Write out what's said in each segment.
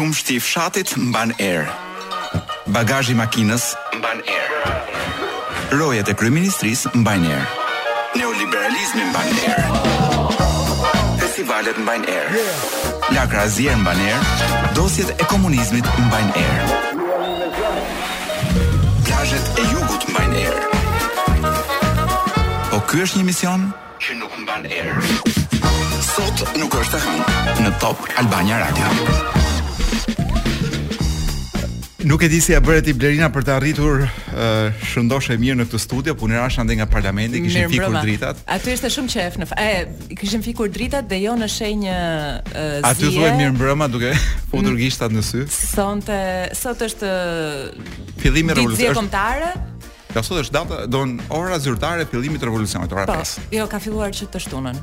Qumështi i fshatit mban erë. Bagazhi i makinës mban erë. Rojet e kryeministrisë mbajnë erë. Neoliberalizmi mban erë. Festivalet mbajnë erë. Lakra e zier mban erë. Dosjet e komunizmit mbajnë erë. Plazhet e jugut mbajnë erë. Po ky është një mision? që nuk mban erë. Sot nuk është e hënë në Top Albania Radio. Nuk e di si ia bëre ti Blerina për të arritur uh, shëndoshë e mirë në këtë studio, po më rash andej nga parlamenti kishin Mirë, fikur dritat. Aty ishte shumë qejf në fakt. E kishin fikur dritat dhe jo në shenjë uh, zie. Aty thuhet mirë mbrëma duke futur gishtat në sy. Sonte, sot është fillimi i revolucionit. Ditë kombëtare. Nga sot është data, domethënë ora zyrtare e fillimit të revolucionit, ora 5. Po, jo, ka filluar që të shtunën.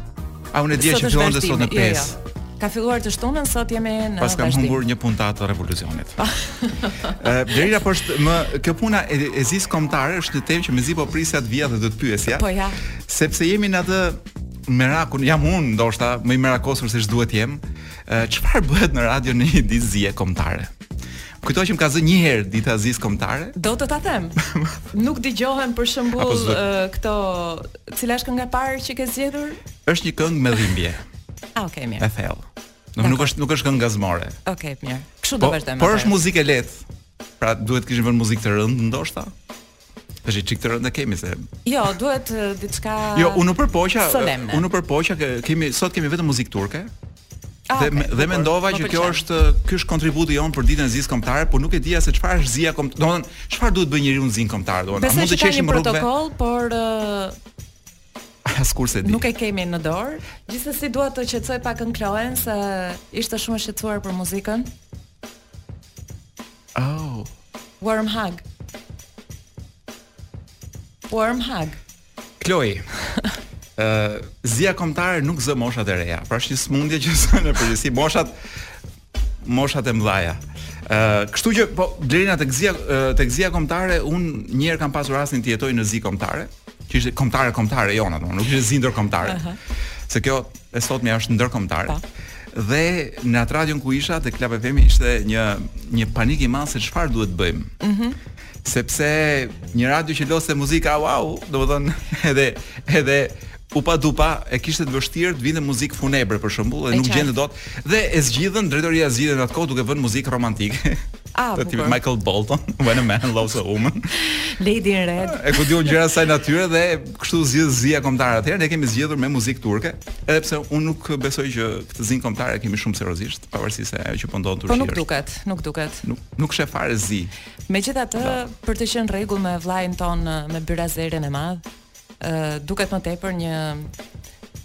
A unë e di që fillon dhe sot në 5. Jo, jo. Ka filluar të shtunën, sot jemi në Paskam humbur një puntatë të revolucionit. Po. Ë, deri apo është më kjo puna e, e zisë kombëtare është një temë që mezi po prisja të vija dhe do të pyesja. Po hajde. Sepse jemi në atë merakun, jam unë ndoshta më i merakosur se ç'duhet të jem. Çfarë bëhet në radio në një ditë zie kombëtare? Kujtoj që më ka zë një herë dita e zisë kombëtare. Do të ta them. Nuk dëgjohen për shembull këto cila është kënga e parë që ke zgjedhur? Është një këngë me dhimbje. Ah, okay, mirë. E thellë. Nuk nuk është nuk është këngë gazmore. Okej, okay, mirë. Kështu do po, vazhdojmë. Por është muzikë e lehtë. Pra duhet të kishim vënë muzikë të rëndë ndoshta. Është një çik të rëndë kemi se. Jo, duhet diçka. Jo, u përpoqa, u përpoqa kemi sot kemi vetëm muzikë turke. Ah, dhe okay, dhe mendova që kjo është ky është kontributi jonë për ditën e zisë kombëtare, por nuk e dija se çfarë është zia kombëtare. Domethënë, çfarë duhet bëj njeriu në zinë kombëtare, domethënë, mund të qeshim rrugëve. Besoj se ka një protokoll, por uh, askush s'e di. Nuk e kemi në dorë. Gjithsesi dua të qetësoj pak Kloen se ishte shumë e shqetësuar për muzikën. Oh. Warm hug. Warm hug. Kloi. Ë, zia kombëtare nuk zë moshat e reja. Pra është një smundje që zë në përgjithësi moshat moshat e mëdha. Ë, kështu që po Blerina tek zia tek zia kombëtare un një herë kam pasur rastin të jetoj në zi kombëtare. që ishte kombëtare kombëtare jona, domethënë nuk ishte zi ndërkombëtare. Uh -huh. Se kjo e sotmja është ndërkombëtare. Po. Dhe në atë radion ku isha te Club FM ishte një një panik i madh se çfarë duhet bëjmë. Mhm. Uh -huh. Sepse një radio që loste muzikë, wow, domethënë edhe edhe Upa Dupa e kishte të vështirë të vinte muzikë funebre për shembull dhe nuk gjente dot dhe e zgjidhën drejtoria e zgjidhi në atë kohë duke vënë muzikë romantike. Ah, tipi Michael Bolton, when a man loves a woman. Lady in Red. E ku diun gjëra të asaj natyre dhe kështu si ish zia kombëtare atëherë ne kemi zgjedhur me muzikë turke, edhe pse unë nuk besoj që këtë zinë kombëtare kemi shumë seriozisht, pavarësisht se ajo që po ndodh në Turqi. Po nuk duket, nuk duket. Nuk nuk shef fare zi. Megjithatë, për të qenë në rregull me vllain ton me Byrazerin e madh, ë duket më tepër një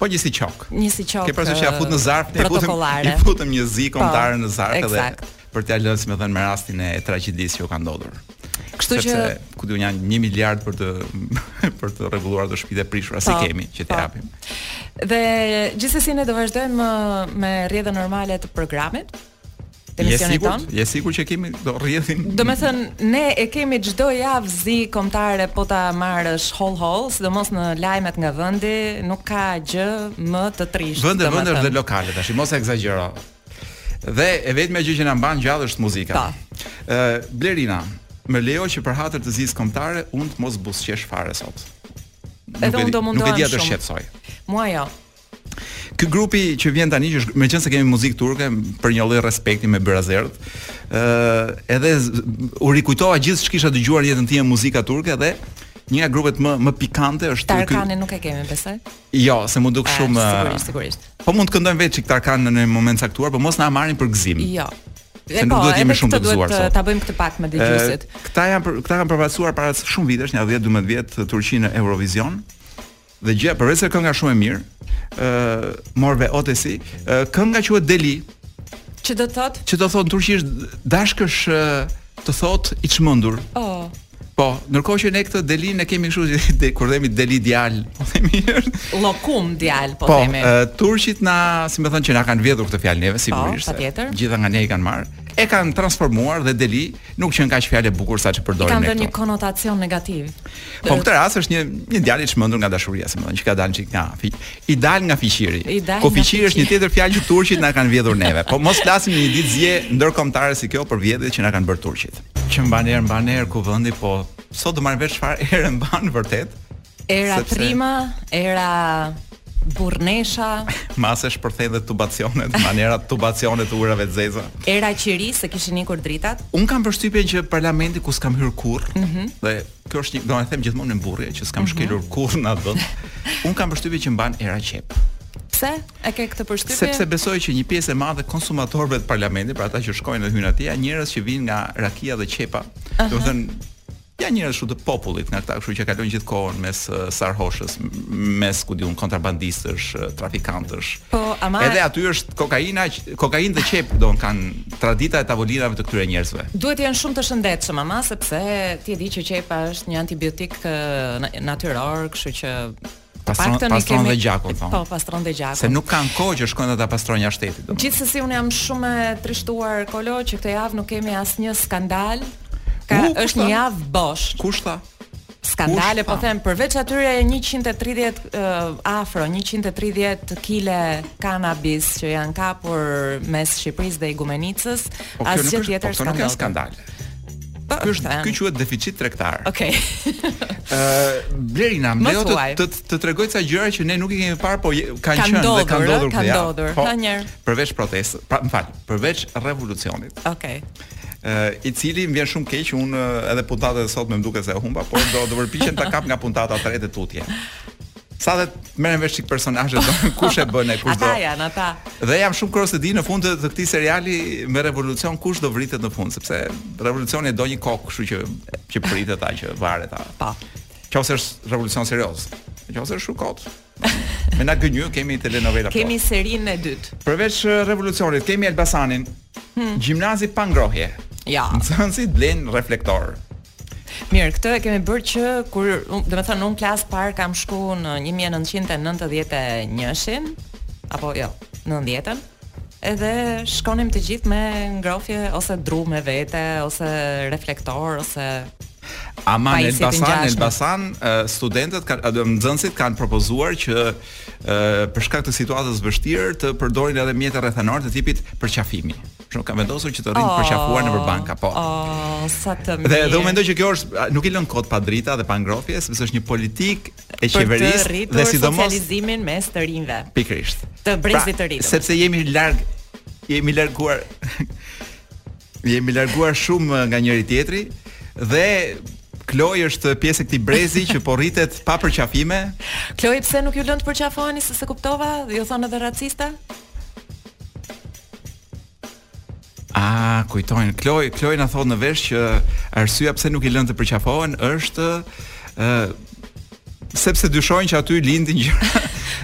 Po një si qok. Një si qok. Ke parasysh që ja fut në zarf, ne futëm. I futëm një zi po, kombëtare në zarf edhe për t'ia lënë, si me thënë, me rastin e tragjedisë që u ka ndodhur. Kështu që sepse ku di unë janë 1 miliard për të për të rregulluar ato shtëpitë e prishura si po, kemi që t'i po. japim. Dhe gjithsesi ne do vazhdojmë uh, me rrjedhën normale të programit. të emisionit ton. Je sigur që kemi do rrjedhim. Do me thënë ne e kemi çdo javë zi kombëtare po ta marrësh hollë hollë, sidomos në lajmet nga vendi, nuk ka gjë më të trishtë. Vende vende dhe lokale tash, mos e ekzagjero. Dhe e vetmja gjë që na mban gjallë është muzika. Po. Ë Blerina, më lejo që për hatër të zisë kombëtare, unë të mos buzëqesh fare sot. Edhe unë do mundohem shumë. Nuk e di a të shqetësoj. Mua jo. Ky grupi që vjen tani që është meqenëse kemi muzikë turke për një lloj respekti me byrazerët, ë edhe u rikujtova gjithë ç'kisha dëgjuar në jetën time muzika turke dhe një nga grupet më më pikante është Tarkanin nuk e kemi besoj. Jo, se mund duk shumë sigurisht, sigurisht. Po mund të këndojmë vetë një çik Tarkan në një moment të caktuar, por mos na marrin për gëzim. Jo. Se nuk po, duhet jemi shumë të gëzuar sot. Ta bëjmë këtë pak me dëgjuesit. Këta janë këta kanë përfaqësuar para shumë vitesh, nja 10-12 vjet Turqinë në Eurovision. Dhe gjëja, përveç se kënga shumë e mirë, ë uh, Mor ve Ötesi, uh, kënga quhet Deli. Ç'do thot? Ç'do thot në turqisht dashkësh uh, të thot i çmendur. Oh. Po, ndërkohë që ne këtë delin e kemi kështu si kur themi deli djal, po themi llokum djal, po, po themi. Po, uh, turqit na, si me thën që na kanë vjedhur këtë fjalë neve po, sigurisht. Po, patjetër. Gjithë nga ne i kanë marr. E kanë transformuar dhe deli Nuk qen kaq fjalë e bukur sa ç'e përdorim ne. I kan dhënë një konotacion negativ. Po këtë rast është një një djalë i çmendur nga dashuria, si me thën që ka dalë çik nga fi, i dal nga fiqiri. Ku fiqiri është një tjetër fjalë që turqit na kanë vjedhur neve. Po mos flasim një ditë zje ndërkombëtare si kjo për vjedhjet që na kanë bërë turqit. Ç'mban erë mban erë kuvendi, po sot do marr vesh çfarë erë mban vërtet. Era Sepse... trima, era burrnesha. Mos i shpërthejnë dhe tubacionet, man era tubacionet të ujrave të zeza. Era qiri, se kishin ikur dritat. Unë kam përshtypjen që parlamenti ku s'kam hyrë kurr, mm -hmm. dhe kjo është një, do ta them gjithmonë me mburrje që s'kam mm -hmm. shkelur kurr në atë vend. Unë kam përshtypjen që mban era qep. Pse? E ke këtë përshtypje? Sepse besoj që një pjesë e madhe konsumatorëve të parlamentit, pra ata që shkojnë dhe hyjnë atje, janë njerëz që vijnë nga rakia dhe qepa. Uh -huh. Do me thënë Janë njerëz kështu të popullit, nga këta kështu që kalojnë gjithë kohën mes sarhoshëve, mes ku di un kontrabandistësh, trafikantësh. Po, ama edhe aty është kokaina, kokainë dhe qepë do kenë tradita e tavolinave të këtyre njerëzve. Duhet të jenë shumë të shëndetshëm, ama sepse ti e di që qepa është një antibiotik natyror, kështu që Pastron, pastron kemi... dhe gjakun thonë. Po, pastron dhe gjakun. Se nuk kanë kohë që shkojnë ta pastrojnë jashtë shtetit. Gjithsesi un jam shumë e trishtuar Kolo që këtë javë nuk kemi asnjë skandal. Ka, është një javë bosh. Kush tha? Skandale po them përveç atyre 130 uh, afro 130 kile kanabis që janë kapur mes Shqipërisë dhe Igumenicës, po, asgjë tjetër skandal. Po, nuk janë skandale. Po, ky është ky quhet deficit tregtar. Okej. Ë Blerina, më lejo të të të tregoj ca gjëra që ne nuk i kemi parë, po kanë qenë dhe kanë ndodhur këtu. Kanë ndodhur. Po, përveç protestës, pra, më fal, përveç revolucionit. Okej. Ë i cili më vjen shumë keq, unë edhe puntatën e sotme më duket se e humba, por do të përpiqem ta kap nga puntata e tretë e tutje. Sa të merren vesh çik personazhe do kush e bën e kush do. Ata janë ata. Dhe jam shumë kurioz të di në fund të, të këtij seriali me revolucion kush do vritet në fund sepse revolucioni do një kokë, kështu që që pritet ta që varet ta. Po. Qoftë është revolucion serioz. Qoftë është show kot. Me na gënjy, kemi telenovela. Po. Kemi serinë e dytë. Përveç revolucionit kemi Elbasanin. Hmm. Gjimnazi pa ngrohje. Ja. Nxënësit blejnë reflektor. Mirë, këtë e kemi bërë që kur, domethënë, unë klasë të parë kam shku në 1991-shin, apo jo, 90-ën, edhe shkonim të gjithë me ngrofje ose dru me vete, ose reflektor, ose Aman Elbasan, Elbasan, studentët, nxënësit kanë propozuar që për shkak të situatës së vështirë të përdorin edhe mjete rrethanore të tipit përqafimi. Shumë kanë vendosur që të rrinë oh, përqafuar nëpër banka, po. Oh, sa të mirë. Dhe dhe unë mendoj që kjo është nuk i lënë kot pa drita dhe pa ngrohje, sepse është një politikë e qeverisë dhe sidomos socializimin mes të rinjve. Pikërisht. Të brezit pra, të ri. Sepse jemi larg jemi larguar Jemi larguar shumë nga njëri-tjetri dhe Kloj është pjesë e këtij brezi që po rritet pa përqafime. Kloj pse nuk ju lënë të përqafoheni se s'e kuptova, ju thonë edhe racista? A kujtojnë Kloj, Kloj na thotë në vesh që arsyeja pse nuk i lënë të përqafohen është ë sepse dyshojnë që aty lindin gjëra.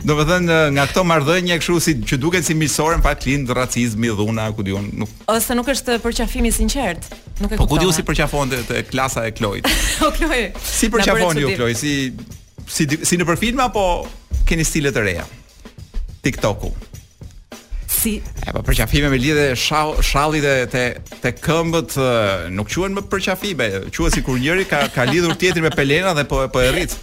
Domethënë nga këto marrëdhënie kështu si që duken si miqësore, në fakt lind racizmi, dhuna, ku di un, nuk ose nuk është përqafim i sinqertë. Nuk e kuptoj. Po ku di un si përqafohen te, te klasa e Kloit. o Kloi. Si përqafoheni ju Kloi, si si si nëpër filma apo keni stile të reja? TikToku. Si e pa po përqafime me lidhe shall, shalli dhe te te këmbët nuk quhen më përqafime, quhen sikur njëri ka ka lidhur tjetrin me pelena dhe po po e rrit.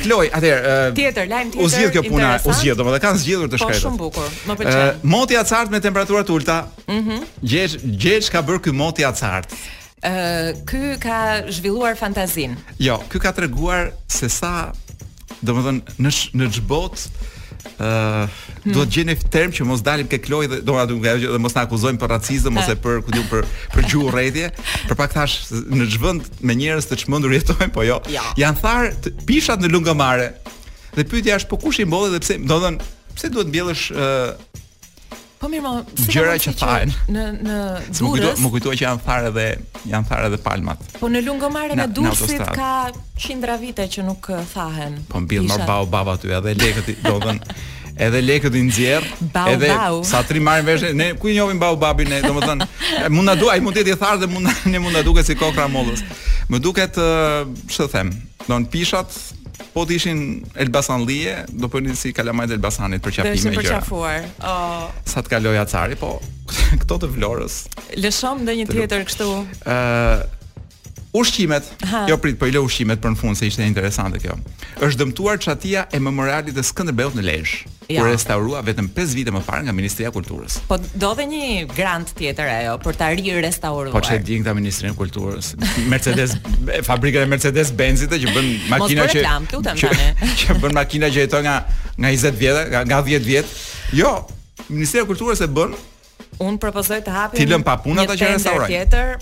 Kloj, atëherë tjetër lajm tjetër. U zgjidh kjo puna, u zgjidh, domethënë kanë zgjidhur të shkretë. Po shumë bukur, më pëlqen. Moti i acartë me temperatura të ulëta. Mhm. Mm gjeç gjeç ka bërë ky moti i acartë. Ë ky ka zhvilluar fantazinë. Jo, ky ka treguar se sa domethënë në sh, në ç'botë ë uh, do të gjej një term që mos dalim ke kloj dhe do na duke ajo dhe mos na akuzojnë për racizëm ose për ku di unë për për gjuhë urrejtjeje, për pak thashë në ç'vend me njerëz të çmendur jetojmë, po jo. Ja. Jo. Janë tharë pishat në lungomare. Dhe pyetja është po kush i mbolli dhe pse, domethënë pse duhet mbjellësh uh, Po mirë, mo, gjëra që thahen në në Durrës. Më kujtoj, më kujtoj që janë tharë edhe janë tharë edhe palmat. Po në Lungomaren e Durrësit ka qindra vite që nuk uh, thahen. Po mbill mo baobab aty, edhe lekët, domethënë edhe lekët i nxjerr, edhe bao. sa ta marrin vesh, ne ku e njohim baobabin ne, domethënë mund na du, mund të jetë i tharë dhe mund ne mund na duket si kokrra e mollës. Më duket, ç'të uh, them, domethënë pishat Po të ishin elbasanllie, do bënin si kalamajtë e Elbasanit përqafime gjëra. Do ishin përqafuar. Oh. Sa të kalojë acari, po këto të Vlorës. Lësho ndonjë tjetër kështu. Ë uh, Ushqimet. Ha. Jo prit, po i lë ushqimet për në fund se ishte interesante kjo. Është dëmtuar çatia e Memorialit të Skënderbeut në Lezhë. Ja. U restaurua vetëm 5 vite më parë nga Ministria e Kulturës. Po do dhe një grant tjetër ajo për ta rirestauruar. Po ç'e dinë këta Ministrinë e Kulturës. Mercedes e fabrikën e Mercedes Benzit që bën makina që reklamë, të lutem tani. Që bën makina që jetojnë nga nga 20 vjet, nga 10 vjet. Jo, Ministria e Kulturës e bën Unë propozoj të hapim T'i lëmë pa punë ata që restaurojnë. Tjetër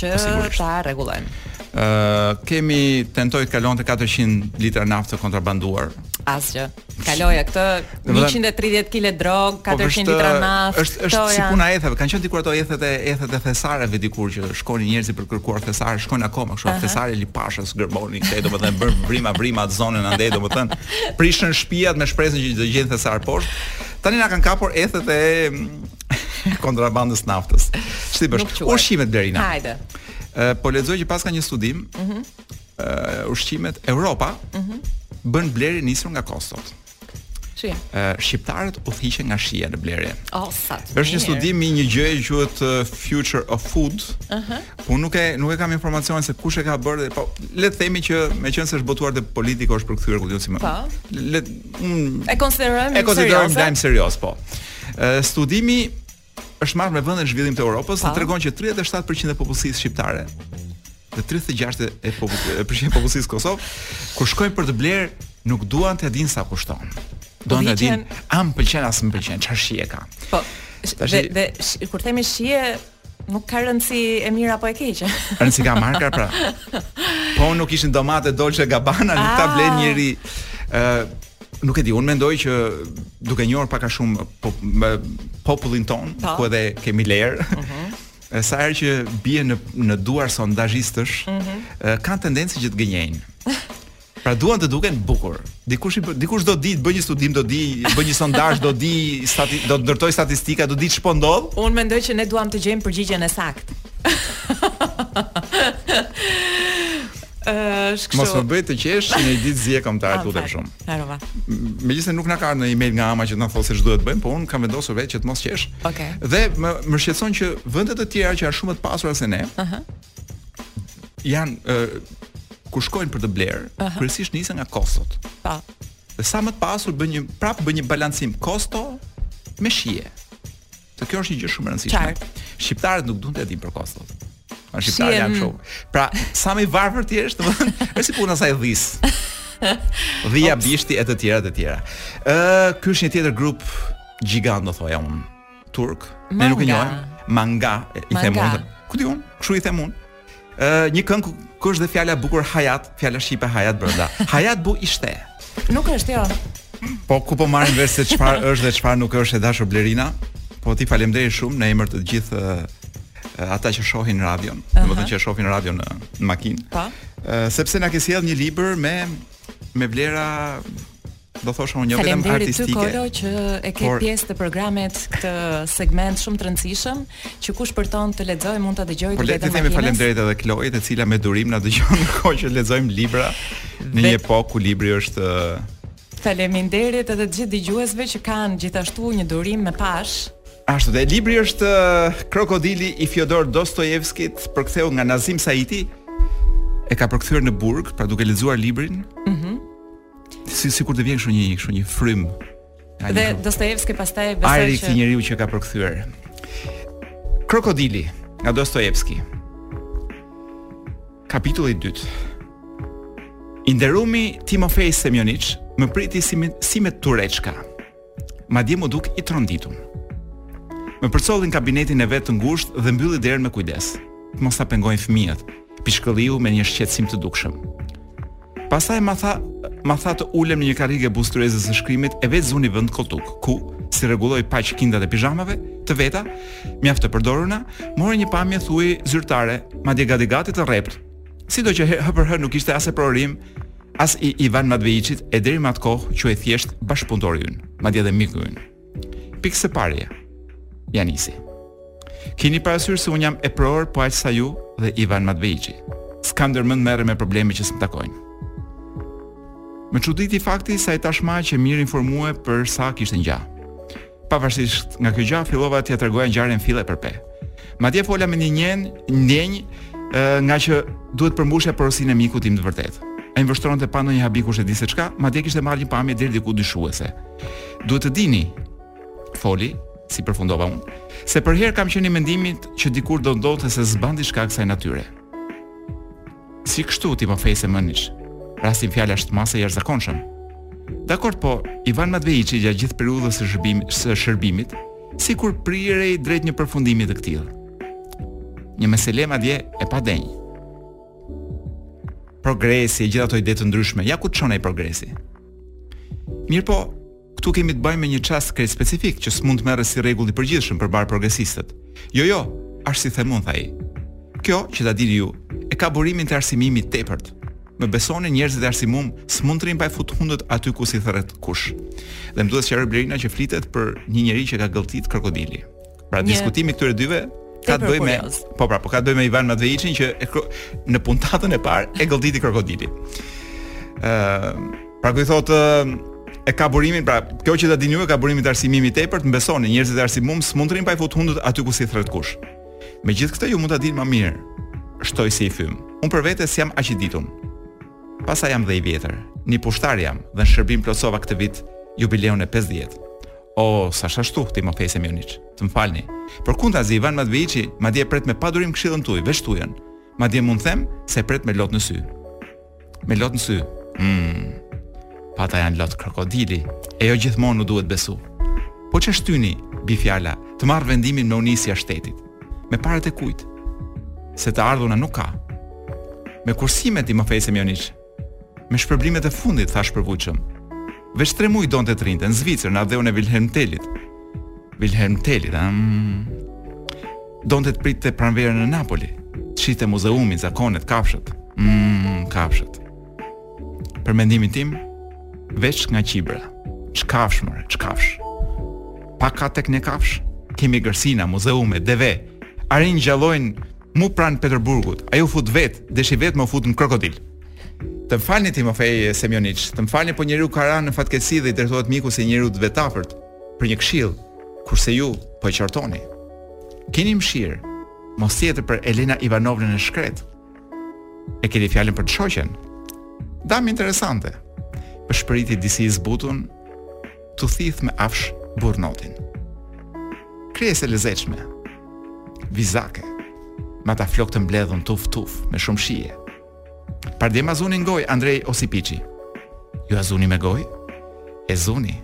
që po, ta rregullojmë. Ë uh, kemi tentoi të kalonte 400 litra naftë të kontrabanduar. Asgjë. Kaloja këtë 130 kg drogë, 400 po, litra naftë. Është është si puna e etheve. Kanë qenë dikur ato ethet e ethet e thesareve dikur që shkonin njerëzit për kërkuar thesare, shkojnë akoma kështu, uh -huh. thesar i Ali Pashës gërmonin këtej domethënë bënë vrima vrima atë zonën andej domethënë prishën shtëpiat me shpresën që të gjejnë thesar poshtë. Tani na kanë kapur ethet e kontrabandës së naftës. Ç't'i bësh? Ushqimet Berina. Hajde. Ë po lexoj që paska një studim. Ëh. Mm -hmm. ushqimet Europa. Ëh. Mm -hmm. Bën blerje nisur nga kostot. Çi? Ë shqiptarët udhëhiqen nga shija në blerje. Oh, sa. Është një studim i një gjëje që quhet Future of Food. Ëh. Uh -huh. Unë nuk e nuk e kam informacionin se kush e ka bërë, po le të themi që meqense është botuar te politika është përkthyer ku di unë si më. Po. Le Mm, e konsiderojmë e konsiderojmë lajm serioz, po. Ë studimi është marrë me vendet në zhvillim të Europës, e tregon që 37% e popullsisë shqiptare dhe 36 e popullsisë e përqendrim popullsisë Kosovë, kur shkojnë për të blerë, nuk duan të dinë sa kushton. Duan të dinë, a më pëlqen a s'më pëlqen, çfarë shije ka. Po. Dhe dhe kur themi shije, Nuk ka rëndësi e mirë apo e keqe. Rëndësi ka marka pra. Po nuk ishin domate Dolce Gabbana, nuk ta blen ah. njeri. Ë nuk e di, unë mendoj që duke njohur pak a shumë po, me popullin tonë, po. ku edhe kemi lerë. Ëh. Mhm. Uh -huh. Sa herë që bien në në duar sondazhistësh, uh mhm. -huh. kanë tendencë që të gënjejnë. Pra duan të duken bukur. Dikush dikush do dijë, bëj një studim, do dijë, bëj një sondazh, do dijë, stati, do ndërtojë statistika, do dijë ç'po ndodh. Unë mendoj që ne duam të gjejmë përgjigjen e saktë. Është kështu. Mos më bëj të qesh në një ditë zie kombëtare ah, të lutem shumë. Harrova. Megjithëse nuk na ka ardhur një email nga AMA që të na thotë se ç'duhet të bëjmë, po unë kam vendosur vetë që të mos qesh. Okej. Okay. Dhe më më shqetëson që vende të tjera që janë shumë më të pasura se ne, uh -huh. janë kur shkojnë për të blerë, uh -huh. kryesisht nisen nga kostot. Po. Dhe sa më të pasur bën një prap bën një balancim kosto me shije. Të kjo është një gjë shumë e rëndësishme. Qartë. Shqiptarët nuk duan të dinë për kostot. Ne shqiptarët jemi kështu. Pra, sa më i varfër ti je, domethënë, është si puna e asaj dhisë. Dhia bishti e të tjera të tjera. Ë, ky është një tjetër grup gjigant, do thoja unë. turk, Manga. Ne nuk e njohim, Manga, i them unë. Ku di unë? Kshu i them unë. Ë uh, një këngë ku është dhe fjala e bukur Hayat, fjala shqipe Hayat brenda. Hayat bu işte. Nuk është jo. Po ku po marrim vesh se çfarë është dhe çfarë nuk është e dashur Blerina? Po ti faleminderit shumë në emër të gjithë ata që shohin radion, uh -huh. domethënë që shohin radion në, në makinë. Po. Ë sepse na ke sjellë një libër me me vlera do thosha unë jo vetëm artistike. Faleminderit ty Kolo që e ke por... pjesë të programit këtë segment shumë të rëndësishëm që kush përton të lexojë mund ta dëgjojë në makinë. Por le të themi faleminderit edhe Klojit e cila me durim na dëgjon në kohë që lexojmë libra në një epokë ku libri është Faleminderit edhe gjithë dëgjuesve që kanë gjithashtu një durim me pashë Ashtu dhe libri është Krokodili i Fjodor Dostojevskit përktheu nga Nazim Saiti e ka përkthyer në burg, pra duke lexuar librin. Mhm. Mm Si sikur të vjen kështu një kështu një frymë. Dhe Dostojevski pastaj besoj se ajri i këtij njeriu që ka përkthyer. Krokodili nga Dostojevski. Kapitulli 2. I nderuari Timofej Semjoniç më priti si me, si me tureçka. Madje m'u duk i tronditur. Më përcolli n'kabinetin e vet të ngushtë dhe mbylli derën me kujdes. Të mos ta pengojnë fëmijët, pishkëlliu me një shqetësim të dukshëm. Pastaj ma tha, ma tha të ulem në një karrige buzë tryezës së shkrimit e vetë zuni vend n'kolltuk, ku si rregulloi paq kindat e pizhamave të veta, mjaft të përdoruna, mori një pamje thuaj zyrtare, madje gati gati të rreptë. Sido që hë për hë nuk ishte as epror im, As i Ivan Matvejiçit e deri më atë kohë quhej thjesht bashkëpunëtori ynë, madje edhe miku ynë. Pikë së pari, ia nisi. Kini parasysh se un jam epror po aq sa ju dhe Ivan Matvejiçi. S'kam ndërmend t'merrem me probleme që s'më takojnë. Më çuditi fakti se ai tashmë qe mirë informue për sa kishte ngja. Pavarësisht nga kjo gjë, fillova t'ia tregoja ngjarjen fill e për pe. Madje fola me një njen, ndjenjë, ngaqë duhet t'përmbushja porosinë e mikut tim të vërtetë. Ai më vështronte pa ndonjë habi kush e di se çka, madje kishte marrë një pamje deri diku dyshuese. Duhet të dini, foli, si përfundova unë, se përherë kam qenë i mendimit që dikur do ndodhte se s'ban diçka kësaj natyre. Si kështu Timofej Semjoniç? Rasti n'fjalë është ma se i jashtëzakonshëm. Dakord, po, Ivan Matvejiçi gjatë gjithë periudhës së shërbimit, së shërbimit, sikur prirrej drejt një përfundimi të këtillë. Një mesele madje e padenjë. Progresi e gjithë ato ide të ndryshme, ja ku çon ai progresi. Mirpo, Këtu kemi të bëjmë me një çast krejt specifik që s'mund të merret si rregull i përgjithshëm për mbarë progresistët. Jo, jo, ashtë si them unë, tha ai. Kjo, që ta dini ju, e ka burimin te arsimimi i tepërt. Më besoni njerëzit e arsimum s'mund të rrinë pa i fut hundët aty ku s'i thërret kush. Dhe më duhet t'sqaroj Blerina që flitet për një njeri që e ka gëlltit krokodili. Pra një... diskutimi i këtyre dyve ka të bëjë me po pra, po ka të bëjë me Ivan Matvejiçin që e kro... në puntatën e parë e gëlltiti krokodili. Ë, uh, pra ku i thotë e ka burimin, pra kjo që ta dini ju e ka burimin te arsimimi i tepërt, m'besoni, njerëzit e arsimum s'mund të rrin pa i fut hundët aty ku s'i thret kush. Megjithë këtë ju mund ta dini më mirë. Shtoi si i fym. Unë për vete s'jam aq i ditur. Pastaj jam dhe i vjetër. Nip ushtari jam dhe në shërbim plotësova këtë vit jubileun e 50. O, s'asht ashtu Timofej Semjoniç. Të më falni. Përkundazi Ivan Matvejiçi, madje e pret me padurim këshillën tuaj, veç tujën. Madje mund them se e pret me lot në sy. Me lot në sy. Mm. Po ata janë lot krokodili, e jo gjithmonë u duhet besu. Po ç'e shtyni, bi fjala, të marrë vendimin me u nis jashtë shtetit. Me paret e kujt? Se të ardhuna nuk ka. Me kursime, Timofej Semjoniç, Me shpërblimet e fundit, thash përvujshëm. Veç tre muj donte të rrinte, në Zvicër, n'atdheun e Wilhelm Telit. Wilhelm Telit, a? Mm. Donte të priste të pranverën në Napoli. Të shihte muzeumet, zakonet, kafshët. Mm, kafshët. Për mendimin tim, veç nga kibra. Ç'kafshë, mor, ç'kafshë. Pak ka tek ne kafshë? Kemi egërsina, muzeume, deve. Arinj gjallojnë Mu pranë Peterburgut. Ai u fut vetë, deshi vetë me u fut në krokodil. Të më falni Timofej Semjoniç, të më falni po njeriu ka ranë në fatkeqësi dhe i drejtohet mikut e njeriut të vet t'afërt për një këshillë, kurse ju po e qortoni. Keni mëshirë. Mos tjetër për Elena Ivanovnën e shkretë. E keni fjalën për të shoqen. Damë interesante. Pëshpëriti disi i zbutun, Tu thith me afsh burnotin. Krijesë e lezetshme. Vizake. Me ata flokë të mbledhun tufë tufë me shumë shije. Pardje ma zuni në gojë Andrej Osipiçi. Jua zuni me gojë? E zuni.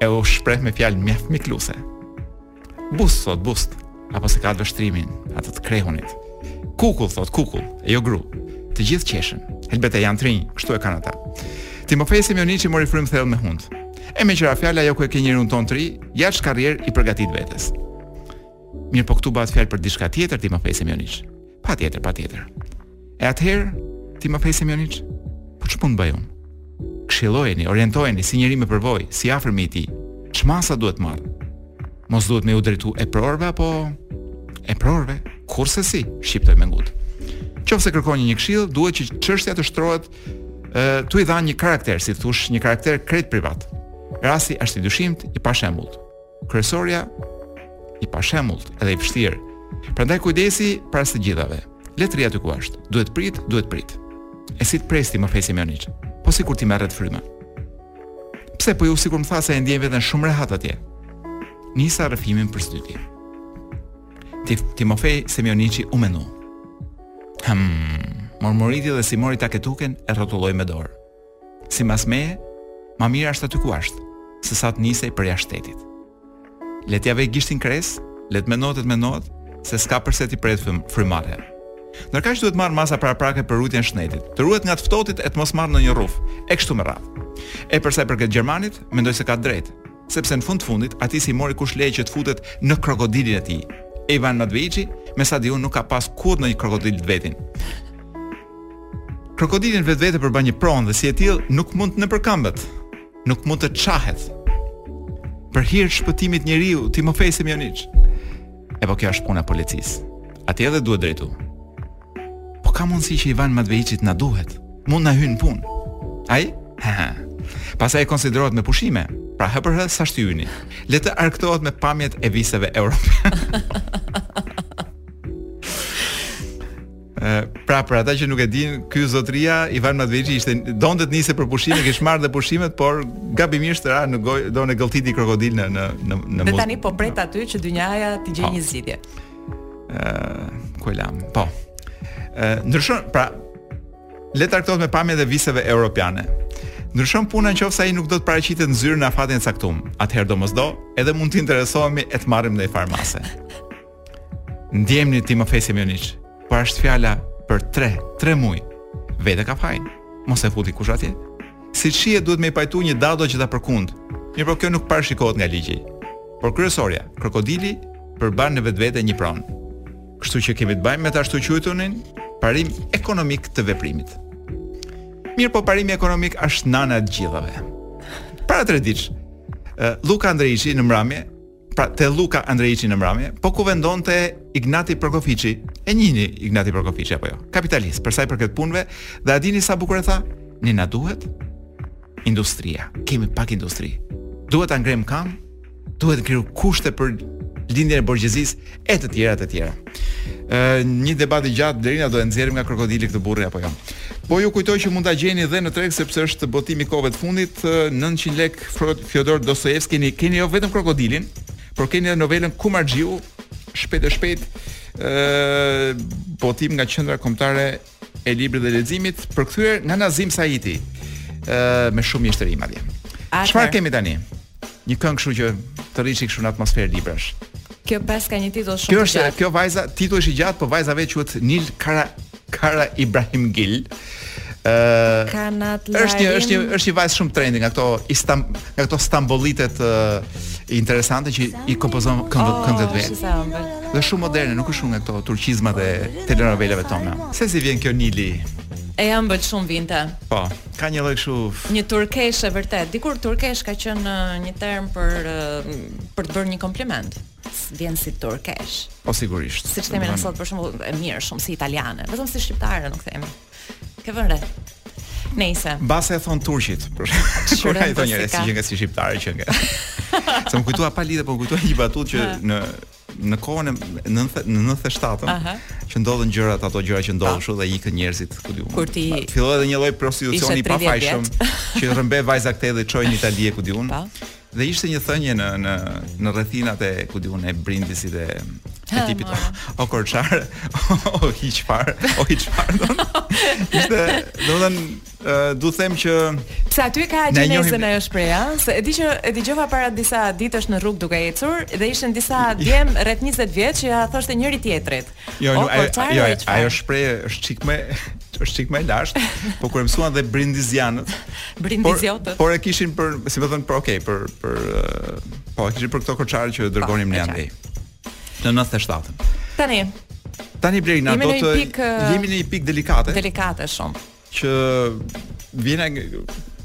E u shpreh me fjalë mjaft mikluese. Bust, thotë, bust. Apo s'e ka atë vështrimin, atë të krehunit. Kukull, thotë, kukull, e jo gru. Të gjithë qeshen. Helbete janë të rinj, kështu e kanë ata. Timofej Semjoniçi mori frymë thellë me hundë. E meqë ra fjala, ja ku e ke njeriun tonë të ri, ja ç'karrierë i përgatit vetes. Mirëpo këtu bahet fjalë për diçka tjetër, Timofej Semjoniç. Patjetër, patjetër. E atëherë Timofej Semjoniç, po ç'mund të baj unë? Këshillojeni, orientojeni si njeri me përvojë, si i afërm i tij. Ç'masa duhet të marrë? Mos duhet me iu drejtu eprorëve apo... Eprorëve? Kurrsesi, shqiptoi me ngut. Qoftë se kërkon një këshillë, duhet që çështja të shtrohet ë tu i dhanë një karakter, si thush, një karakter krejt privat. Rasti është i dyshimtë, i pashembullt. kryesorja i pashembullt edhe i vështirë. Prandaj kujdesi para së gjithave. Le të rrijë aty ku është. Duhet prit, duhet prit. E si të presë, Timofej Semjoniç? Po sikur t'i merret fryma. Pse, po ju sikur më thatë se e ndjen veten shumë rehat atje. Nisa rrëfimin për së dyti. Timofej Semjoniçi u menu. Hmm, mormoriti dhe si mori taketuken e rrotulloi me dorë. Simas meje, ma mirë asht aty ku asht, sesa të nisej për jashtë shtetit. Le t'ia vejë gishtin kresë, le të menohet e të menohet, se s'ka përse t'i prehet frym, fryma atje. Nërkaq duhet marrë masa paraprake për ruejtjen e shnetit, të ruhet nga të ftotit e të mos marrë ndonjë rrufë, e kështu me radhë. E për sa i përket gjermanit, mendoj se ka të drejtë, sepse në fund të fundit atij s'i mori kush leje që të futet në krokodilin e tij. E Ivan Matvejiçi, me sa di unë nuk ka pas kurrë ndonjë krokodil të vetin. Krokodili në vetvete përban një pronë dhe si e tillë nuk mund të nëpërkambet. Nuk mund të çahet. Për hir të shpëtimit të njeriut, Timofej Semjoniç. E po kjo është puna e policisë. Atje edhe duhet drejtu. Po ka mundësi që Ivan Madvejiqit na duhet. Mund na hyjë në punë. Ai? Ha. Pastaj ai konsiderohet me pushime. Pra hë për hë s'ka pse nguteni. Le të argëtohet me pamjet e viseve europiane. pra për ata që nuk e dinë, ky zotria Ivan Matveiçi ishte donte të niste për pushime, kish marrë dhe pushimet, por gabimisht ra në gojë domethënë e gëlltiti krokodili në në në në. Dhe tani po pret aty që dynjaja të gjejë një zgjidhje. Ëh, ku e lam? Po. Ëh, ndryshon, pra le të argëtohet me pamjet e viseve europiane. Ndryshon puna në qoftë se ai nuk do të paraqitet në zyrë në afatin e caktuar. Atëherë domosdo, edhe mund të interesohemi e të marrim ndonjë farë mase. Ndjemëni Timofej Semjoniç. Po është fjala për 3, 3 muaj. Vetë e ka fajin. Mos e futi kush atje. Siç shihet duhet me i pajtu një dado që ta përkundë, mirëpo kjo nuk parashikohet nga ligji. Por kryesorja, krokodili përmban në vetvete një pronë. Kështu që kemi të bajmë me të ashtuqujtunin parim ekonomik të veprimit. Mirëpo parimi ekonomik është nana e të gjithave. Para tre ditësh, Luka Andreiçi në mbramje pra te Luka Andreiçi në mbramje, po kuvendonte Ignati Prokofiçi? E njihni Ignati Prokofiçi apo jo? Kapitalist, për sa i përket punëve, dhe a dini sa bukur e tha? Ne na duhet industria. Kemi pak industri. Duhet ta ngremë kambë, duhet me kriju kushte për lindjen e borgjezisë e të tjera të tjera. Ë një debat i gjatë deri në a do e nxjerrim nga krokodili këtë burrin apo jo. Po ju kujtoj që mund ta gjeni dhe në treg sepse është botim i kohëve të fundit 900 lek Fyodor Dostojevski keni jo vetëm krokodilin, por keni edhe novelën Kumarxhiu shpejt e shpejt ë botim nga qendra kombëtare e librit dhe leximit, përkthyer nga Nazim Saiti, ë me shumë mjeshtëri madje. Çfarë kemi tani? Një këngë kështu që të rrish kështu në atmosferë librash. Kjo paska një titull shumë kjo është, të gjatë. Kjo vajza, titulli është i gjatë, po vajza vetë quhet Nil Kara Karaibrahimgil. Ë uh, Kanatlarım. Është një është një është një vajzë shumë trendi nga këto Istanbul nga këto stambollitet uh, interesante që i kompozon këngët oh, këngët vetë. Dhe shumë moderne, nuk është shumë nga këto turqizmat e telenovelave tona. Se si vjen kjo Nili? E ëmbël shumë vinte. Po, ka një lloj kështu. Një turkeshë e vërtetë. Dikur turkeshë ka qenë një term për për të bërë një kompliment. Vjen si turkeshë. Po sigurisht. Siç themi ne sot për shembull, e mirë shumë si italiane, vetëm si shqiptare nuk themi. Ke vënë re. Nejse. Mbase e thonë turqit. Kur i thonë njerëz që nga si shqiptarë që nga. Sa më kujtua pa lidhje, po më kujtua një batutë që në në kohën e 97-ës që ndodhën gjërat ato gjëra që ndodhën kështu dhe ikën njerëzit ku di unë. Kur ti filloi edhe një lloj prostitucioni i pafajshëm që rrëmbenin vajza këtej dhe çonin në Itali ku di unë. Dhe ishte një thënje në në në rrethinat e komunës së Brindisit e tipit o, o korçar, o hiç fare, o hiç fare. Ishte, domethënë, dua të them që pse aty ka gjenezën ajo shprehja, se e di që e dëgjova para disa ditësh në rrugë duke ecur dhe ishin disa djem rreth 20 vjeç që ia thoshte njëri-tjetrit. Jo, nuk e di. Jo, ajo shprehje është çik më është çik më e lashtë, po kur e mësuan dhe brindizianët. Brindiziotët. Por, por e kishin për, si më thon, për okay, për për po e kishin për këto korçarë që dërgonim po, ne andej. Në 97-ën. Tani. Tani Blerina do të jemi në një pikë delikate. Delikate shumë. Që vjen ai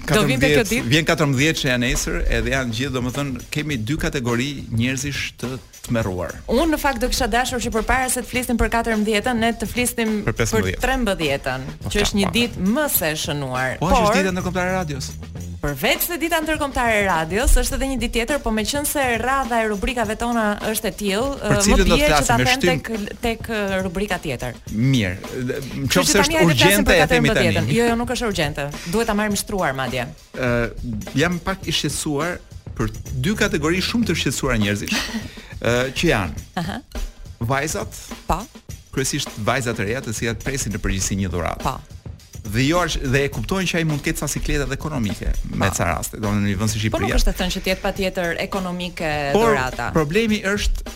Do vinte kjo ditë. Vjen 14-a që është nesër, edhe janë gjithë, domethënë kemi dy kategori njerëzish të tmerruar. Unë në fakt do kisha dashur që përpara se të flisnim për 14-ën, ne të flisnim për 13-ën, po, që është një ditë më se e shënuar. Po, është dita ndërkombëtare e radios. Përveç se dita ndërkombëtare e radios është edhe një ditë tjetër, po meqense radha e rubrikave tona është e tillë, më bie që ta them tek tek rubrika tjetër. Mirë. Nëse është urgjente e themi tani. Jo, jo, nuk është urgjente. Duhet ta marrim shtruar madje. Ë, jam pak i shqetësuar për dy kategori shumë të shqetësuara njerëzish. Ë, që janë. Aha. Vajzat. Po. Kryesisht vajzat e reja të cilat presin në përgjithësi një dhuratë. Po. Dhe ajo është dhe e kuptojnë që ai mund të ketë ca siklete dhe ekonomike po, në ca raste, domethënë në një vend si Shqipëria. Po nuk është të thënë që të jetë patjetër ekonomike dhurata. Por problemi është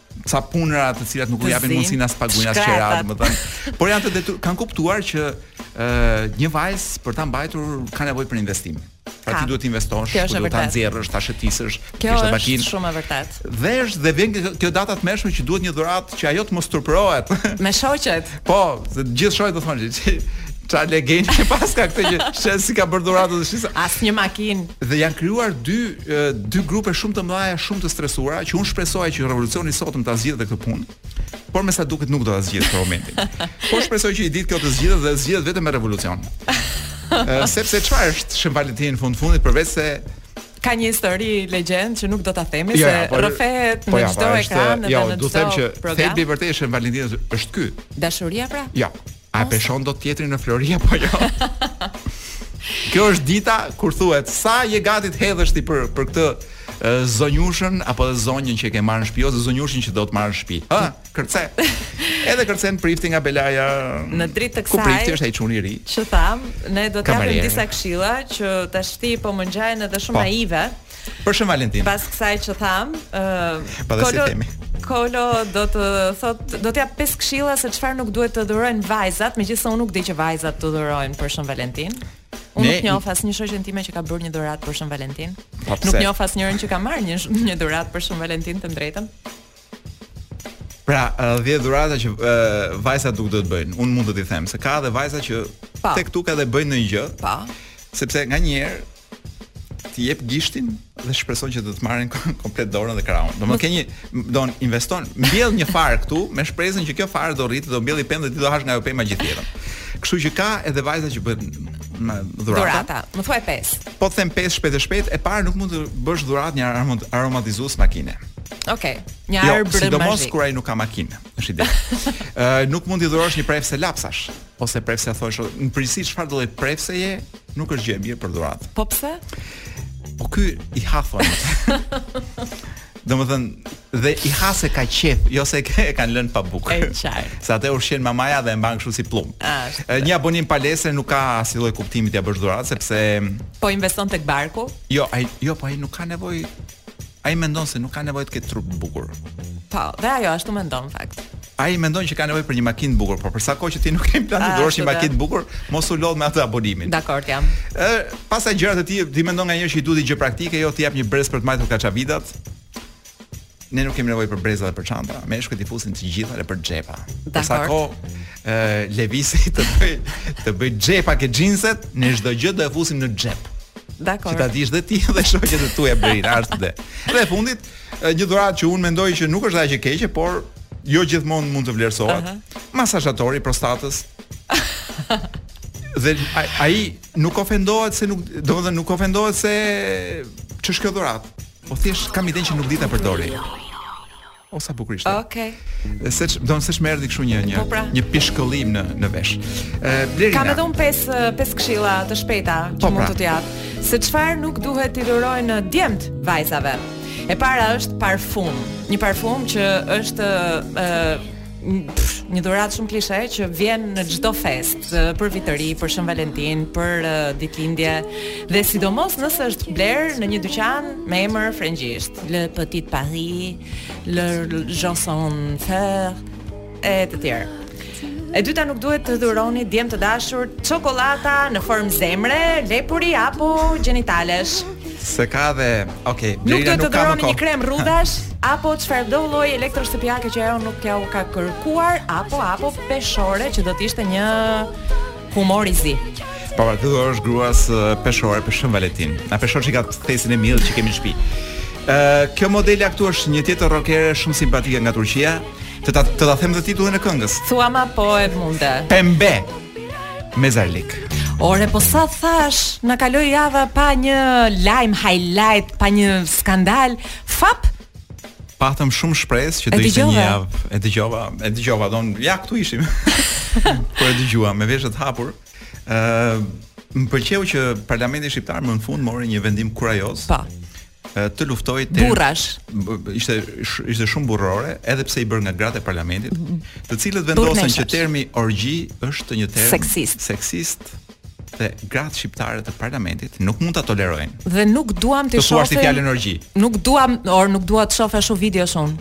ca punëra të cilat nuk u japin mundësinë as të paguajnë as qira, domethënë. Por janë të detyr, kanë kuptuar që ë një vajzë për ta mbajtur ka nevojë për investim. Pra ti duhet të investosh, ti duhet ta nxjerrësh, ta shëtisësh, të kesh makinë. Shumë e vërtetë. Dhe është dhe vjen kjo data e tmerrshme që duhet një dhuratë që ajo të mos turpërohet. Me shoqet. Po, të gjithë shoqet do thonë që ça legen që paska këtë që s'i ka bërë dhuratë dhe s'ka as një makinë. Dhe janë krijuar dy dy grupe shumë të mëdha, shumë të stresuara, që unë shpresoja që revolucioni i sotëm ta zgjidhte këtë punë, por me sa duket nuk do ta zgjidhë për momentin. Po shpresoj që një ditë kjo të zgjidhet dhe zgjidhet vetëm me revolucion. Sepse çfarë është Shën Valentini në fund fundit përveç se ka një histori legjendë që nuk do ta themi jo, se jo, po, rrëfehet po, në jo, çdo ekran dhe jo, në çdo program. Jo, dua të them që thelbi i vërtetë i Shën Valentinit është ky. Dashuria pra? Jo. A e peshon dot tjetrin në flori apo jo? Kjo është dita kur thuhet sa je gati të hedhësh ti për për këtë zonjushën apo dhe zonjën që e ke marrë në shtëpi ose zonjushën që do ta marrësh në shtëpi. Ë, kërce. Edhe kërcen prifti nga belaja. Në dritë të kësaj. Ku prifti është ai çuni i ri. Që thamë, ne do të japim disa këshilla që tashti po më ngjajnë edhe shumë po. naive. Për Shën Valentin. Pas kësaj që tham, ë uh, Kolo Kolo do të thot do të jap pesë këshilla se çfarë nuk duhet të dhurojnë vajzat, megjithëse unë nuk di që vajzat të dhurojnë për Shën Valentin. Unë nuk njoh asnjë shoqën time që ka bërë një dhuratë për Shën Valentin. Nuk njoh asnjërën që ka marrë një një dhuratë për Shën Valentin të them të drejtën. Pra, pesë dhurata që e, vajzat nuk duhet të bëjnë. Unë mund të t'i them se ka edhe vajza që po. tek-tuk edhe bëjnë ndonjë gjë. Po. Sepse nganjëherë ti jep gishtin dhe shpreson që do të marrin komplet dorën dhe krahun. Domethënë ke një, domethënë investon, mbjell një farë këtu me shpresën që kjo farë do rritet, do mbjelli pemë dhe ti do hash nga ajo pema gjithë jetën. Kështu që ka edhe vajza që bëjnë dhurata. Dhurata, më thuaj pesë. Po të them pesë shpejt e shpejt, e para nuk mund të bësh dhuratë një aromat, aromatizues makine. Okej, një Jo, Arbre Magique. sidomos kur ai nuk ka makinë, është ide. Ë nuk mund t'i dhurosh një prefse lapsash ose prefse thonjsh, o, në përgjithësi çfarëdo lloj prefseje, nuk është gjë e mirë për dhuratë. Po pse? Po ky i ha thonjtë. Domethënë dhe i ha se ka qef, jo se ke- e kanë lënë pa bukë. E qartë. Se atë e ushqen mamaja dhe e mban kështu si plumb. Ashtu. E, Një abonim palestre nuk ka asnjë lloj kuptimi t'ia bësh dhuratë sepse Po investon tek barku? jo, ai jo, po ai nuk ka nevojë Ai mendon se nuk ka nevojë të ketë trup të bukur. Po, dhe ajo ashtu mendon në fakt. Ai mendon që ka nevojë për një makinë të bukur, por për sa kohë që ti nuk ke plan të dhurosh një makinë të bukur, mos u lodh me atë abonimin. Dakor jam. Ë, pastaj gjërat e tij, ti mendon nganjëherë që i duhet gjë praktike, jo t'i jap një brez për të mbajtur kaçavidat. Ne nuk kemi nevojë për breza dhe për çanta, meshkujt i fusin të gjitha nëpër xhepa. Për sa kohë Levis-i të bëj të bëj xhepa ke xhinset, ne çdo gjë do e fusim në xhep. Dakor. Që ta dish dhe ti dhe shoqet e tua Berin Artë dhe. Dhe e fundit, një dhuratë që unë mendoj që nuk është aq e keqe, por jo gjithmonë mund të vlerësohet. Uh -huh. Masazhator i prostatës. dhe ai nuk ofendohet se nuk, domethënë nuk ofendohet se ç'është kjo dhuratë. Po thjesht kam idenë që nuk di ta përdori. O sa bukur ishte. Okej. Okay. Se seç më erdhi kështu një një po pra. një pishkëllim në në vesh. Ë Blerina. Kam edhe un pesë pesë këshilla të shpejta që po pra. mund të të jap. Se çfarë nuk duhet t'i dhurojnë djemt vajzave. E para është parfum, një parfum që është ë një dhuratë shumë klishe që vjen në çdo fest, për vit të ri, për Shën Valentin, për uh, ditëlindje dhe sidomos nëse është bler në një dyqan me emër frëngjisht, Le Petit Paris, Le Johnson Fer e të tjerë. E dyta nuk duhet të dhuroni djem të dashur çokollata në formë zemre, lepuri apo gjenitalesh. Se ka dhe, okay, nuk duhet të dhuroni një krem rrudhash, apo çfarëdo lloj elektroshtëpiake që ajo nuk ia ka kërkuar apo apo peshore që do të ishte një humor i zi. Po, t'i blesh gruas peshore për Shën Valentin. Na peshore që ka thesin e miellit që kemi në shtëpi. Ë, kjo modele këtu është një tjetër rokere shumë simpatike nga Turqia. Të ta të ta them dhe titullin e këngës. Thuama po e munde. Pembe. Mezarlik. Ore, po sa thashë, na kaloi java pa një lajm highlight, pa një skandal, Fap patëm shumë shpresë që do ishte një javë. E dëgjova, e dëgjova, don ja këtu ishim. Po e dëgjova me veshët hapur, ë uh, më pëlqeu që Parlamenti shqiptar më në fund mori një vendim kurajoz. Po. Të luftojë burrash. Ishte ishte shumë burrore, edhe pse i bërë nga gratë e parlamentit, të cilat vendosën që termi orgji është një term seksist. Seksist dhe gratë shqiptare të parlamentit nuk mund ta tolerojnë. Dhe nuk duam të shohim. Të fjalën orgji. Nuk duam, or nuk dua të shoh ashtu video shon.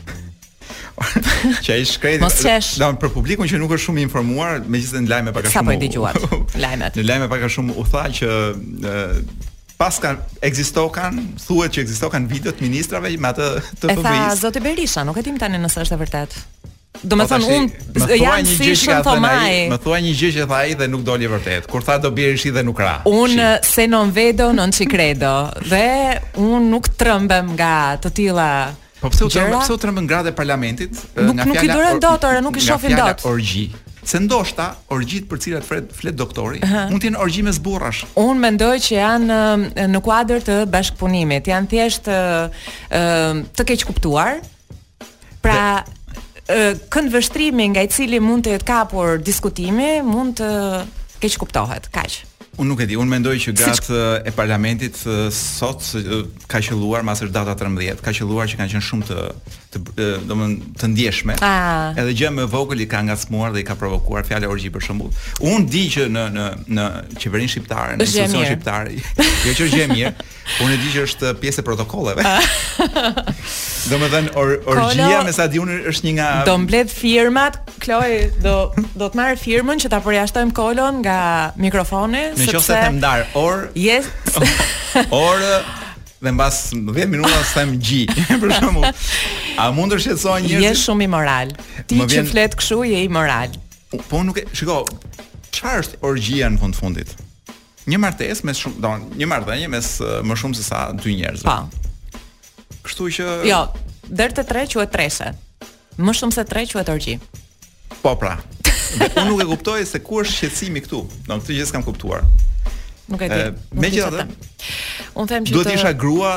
që ai shkreti. Mos qesh. Do për publikun që nuk është shumë i informuar, megjithëse në lajme pak a shumë. Sa po i dëgjuat? Lajmet. Në lajme pak a shumë u tha që pas kanë ekzistokan, thuhet që ekzistokan video të ministrave me atë të FBI. E tha zoti Berisha, nuk e dimë tani nëse është e vërtetë. Domethënë, unë jam si shumë të maj Më thuaj një gjë që tha ai dhe nuk doli e vërtetë Kur tha do bjerë shi dhe nuk ra Unë se non vedo, non ci credo Dhe unë nuk trembem nga të tilla Po pse u trembën, pse u trembën gratë e parlamentit Nuk, nuk i durojnë dot nuk i shofin dot orgji Se ndoshta orgjitë për të cilat flet flet doktori, uh -huh. mund të jenë orgji mes burrash. Unë mendoj që janë në kuadër të bashkëpunimit, janë thjesht të keqkuptuar, Pra, këndvështrimi nga i cili mund të jetë kapur diskutimi, mund të keqkuptohet, kaq. Unë nuk e di, unë mendoj që gratë e parlamentit sot ka qëlluar mbase është data 13, ka qëlluar që kanë qenë shumë të të domthon të ndjeshme. A. Ah. Edhe gjëja më e vogël i ka ngacmuar dhe i ka provokuar fjala orgji për shembull. Unë di që në në në qeverinë shqiptare, në institucionin shqiptar, jo që është gjë e mirë, Unë e di që është pjesë e protokolleve. Domethënë or, orgjia me sa di unë është një nga Do mbledh firmat, Kloj do do të marr firmën që ta përjashtojmë Klon nga mikrofoni, sepse Nëse të them ndarë or. Yes. or dhe mbas 10 minuta them gji, për shembull. A mund të shqetësohen njerëzit? Je shumë imoral. Ti që flet kështu je imoral. Po nuk e, shiko, çfarë është orgjia në fund të fundit? Një martesë mes shumë, do, një marrëdhënie mes më shumë se sa dy njerëzve. Po. Kështu që Jo, deri te 3 quhet treshe. Më shumë se 3 quhet orgji. Po pra. Dhe unë nuk e kuptoj se ku është shqetësimi këtu. Do të thotë që s'kam kuptuar. Nuk e di. Megjithatë, unë them që duhet të isha grua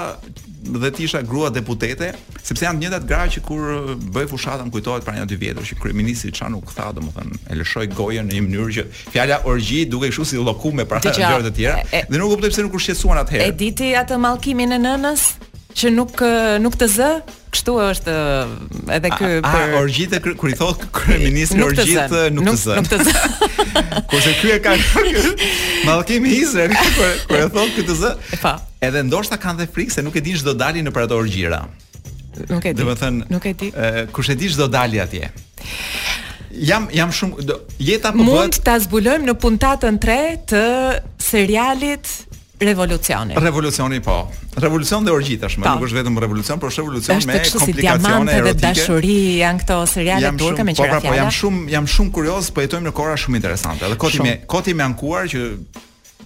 dhe të isha grua deputete, sepse janë të njëjtat gra që kur bëhej fushata kujtohet para një dy vjetësh që kryeministri ça nuk tha, domethënë, e lëshoi gojën në një mënyrë që Fjala orgji dukej kështu si llokum para gjërave të tjera dhe nuk e kuptoj pse nuk u shqetësuan atëherë. E di ti atë mallkimin e nënës që nuk nuk të zë? Kështu është edhe ky për orgjitë kur i thotë kryeministri orgjitë nuk të zë. Nuk të zë. Kurse ky e ka mallkim Izraeli kur kur e thotë ky të zë. Po. Edhe ndoshta kanë dhe frikë se nuk e dinë ç'do dali nëpër ato orgjira. Nuk e di. Domethënë, nuk e di. Kush e di ç'do dali atje. Jam jam shumë do, jeta po mund ta zbulojmë në puntatën 3 të serialit Revolucioni. Revolucioni po. Revolucion dhe orgji tashmë, po. nuk është vetëm revolucion, por është revolucion me komplikacione erotike. Është si diamante dhe dashuri janë këto seriale turke me çfarë? Po, pra, po jam shumë jam shumë kurioz, po jetojmë në kohëra shumë interesante. Dhe koti më koti me u ankuar që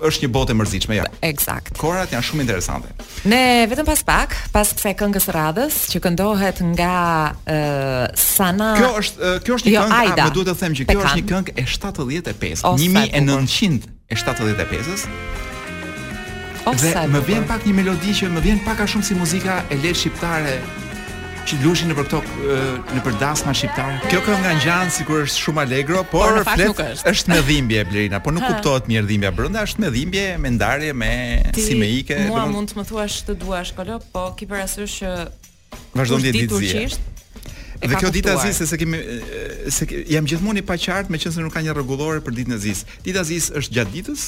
është një botë e mërzitshme ja. Eksakt. Kohërat janë shumë interesante. Ne vetëm pas pak, pas kësaj këngës së radhës që këndohet nga uh, Sana. Kjo është kjo është një jo, këngë, më duhet të them që kjo është një këngë e 75, 1900 e 75-ës. Dhe më vjen pak një melodi që më vjen pak a shumë si muzika e lehtë shqiptare që luajshin nëpër këto nëpër dasma shqiptare. Kjo këngë na ngjan sikur është shumë allegro, por, por në fakt flet, nuk është. Është me dhimbje Blerina, por nuk ha. kuptohet mirë dhimbja brenda, është me dhimbje, me ndarje, me Ti, si më ike. Mua domon... mund të më thuash të dua shkoqur, po ki parasysh që vazhdon të ditë zie. Dhe kjo dita e zisë se kemi se jam gjithmonë i paqartë meqenëse nuk ka një rregullore për ditën e zisë. Dita e zisë është gjatë ditës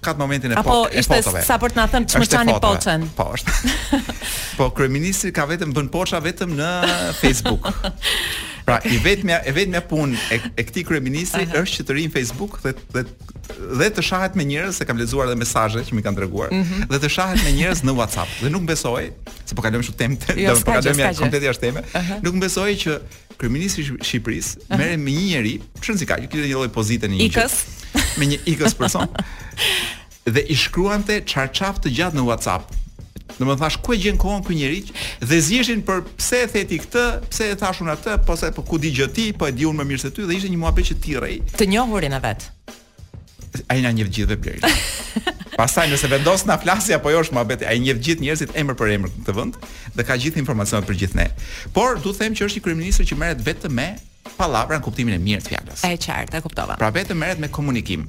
ka atë momentin e fotove. Apo ishte fotove. sa për të na thënë ç'më çani poçen. Po, është. po kryeministri ka vetëm bën poça vetëm në Facebook. Pra, i vetmja e vetmja punë e, e këtij kryeministri Aha. është që të rrijë në Facebook dhe dhe dhe të shahet me njerëz se kam lexuar edhe mesazhe që më kanë treguar mm -hmm. dhe të shahet me njerëz në WhatsApp dhe nuk besoj se po kalojmë jashtë teme, jo, do të po kalojmë komplet jashtë teme. Uh -huh. Nuk besoj që kryeministri i Shqipërisë merrej me një njeri, ça nuk ka, që kishte një lloj pozite në një iks me një iks person dhe i shkruante çarçaf të gjatë në WhatsApp. Domethënë, ku e gjen kohën ky njeri Dhe ziheshin për pse e the ti këtë Pse e thashë unë atë Po se po ku di gjë ti Po e di unë më mirë se ty Dhe ishte një muhabet që tirrej Të njohurin e vet Ai na njeh gjithëve Blerë. Pastaj nëse vendos na flasi apo jo është muhabet, ai njeh gjithë njerëzit emër për emër këtë vend dhe ka gjithë informacionet për gjithë ne. Por do të them që është një kryeministër që merret vetëm me pallavra në kuptimin e mirë të fjalës. E qartë, e kuptova. Pra vetëm merret me komunikim.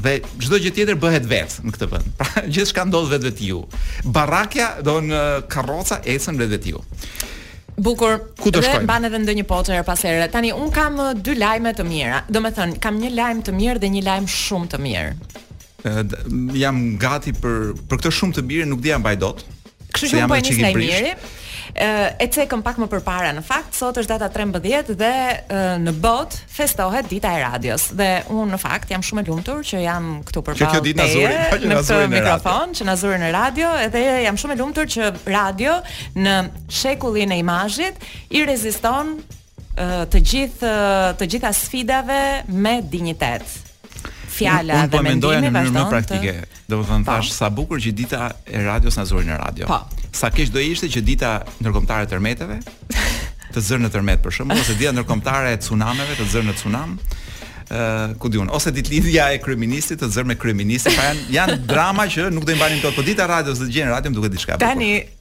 Dhe çdo gjë tjetër bëhet vetë në këtë vend. Pra gjithçka ndodh vetvetiu. Barrakja do në karroca ecën vetvetiu. Bukur. Ku do shkojmë? Mban edhe ndonjë poçë her pas here. Tani un kam uh, dy lajme të mira. Domethën, kam një lajm të mirë dhe një lajm shumë të mirë. Jam gati për për këtë shumë të mirë, nuk di a mbaj dot. Kështu që un po e nis lajmin mirë. E cekëm pak më përpara. Në fakt sot është data 13 dhe në botë festohet dita e radios dhe unë në fakt jam shumë e lumtur që jam këtu përballë teje në këtë mikrofon që na zuri në radio edhe jam shumë e lumtur që radio në shekullin e imazhit i reziston të gjithë të gjitha sfidave me dinjitet fjala dhe mendimi vazhdon. Unë po mendoja në mënyrë më praktike. Domethënë po. thash sa bukur që dita e radios na zuri në radio. Po. Sa keq do ishte që dita ndërkombëtare e tërmeteve të zërë në tërmet për shembull ose dita ndërkombëtare e tsunameve të zërë në tsunam ku di un, ose ditëlindja e kryeministrit të zërë me kryeministrin, pra janë, janë drama që nuk do i mbanin dot, po dita radios do të gjejnë radion duket diçka. Tani,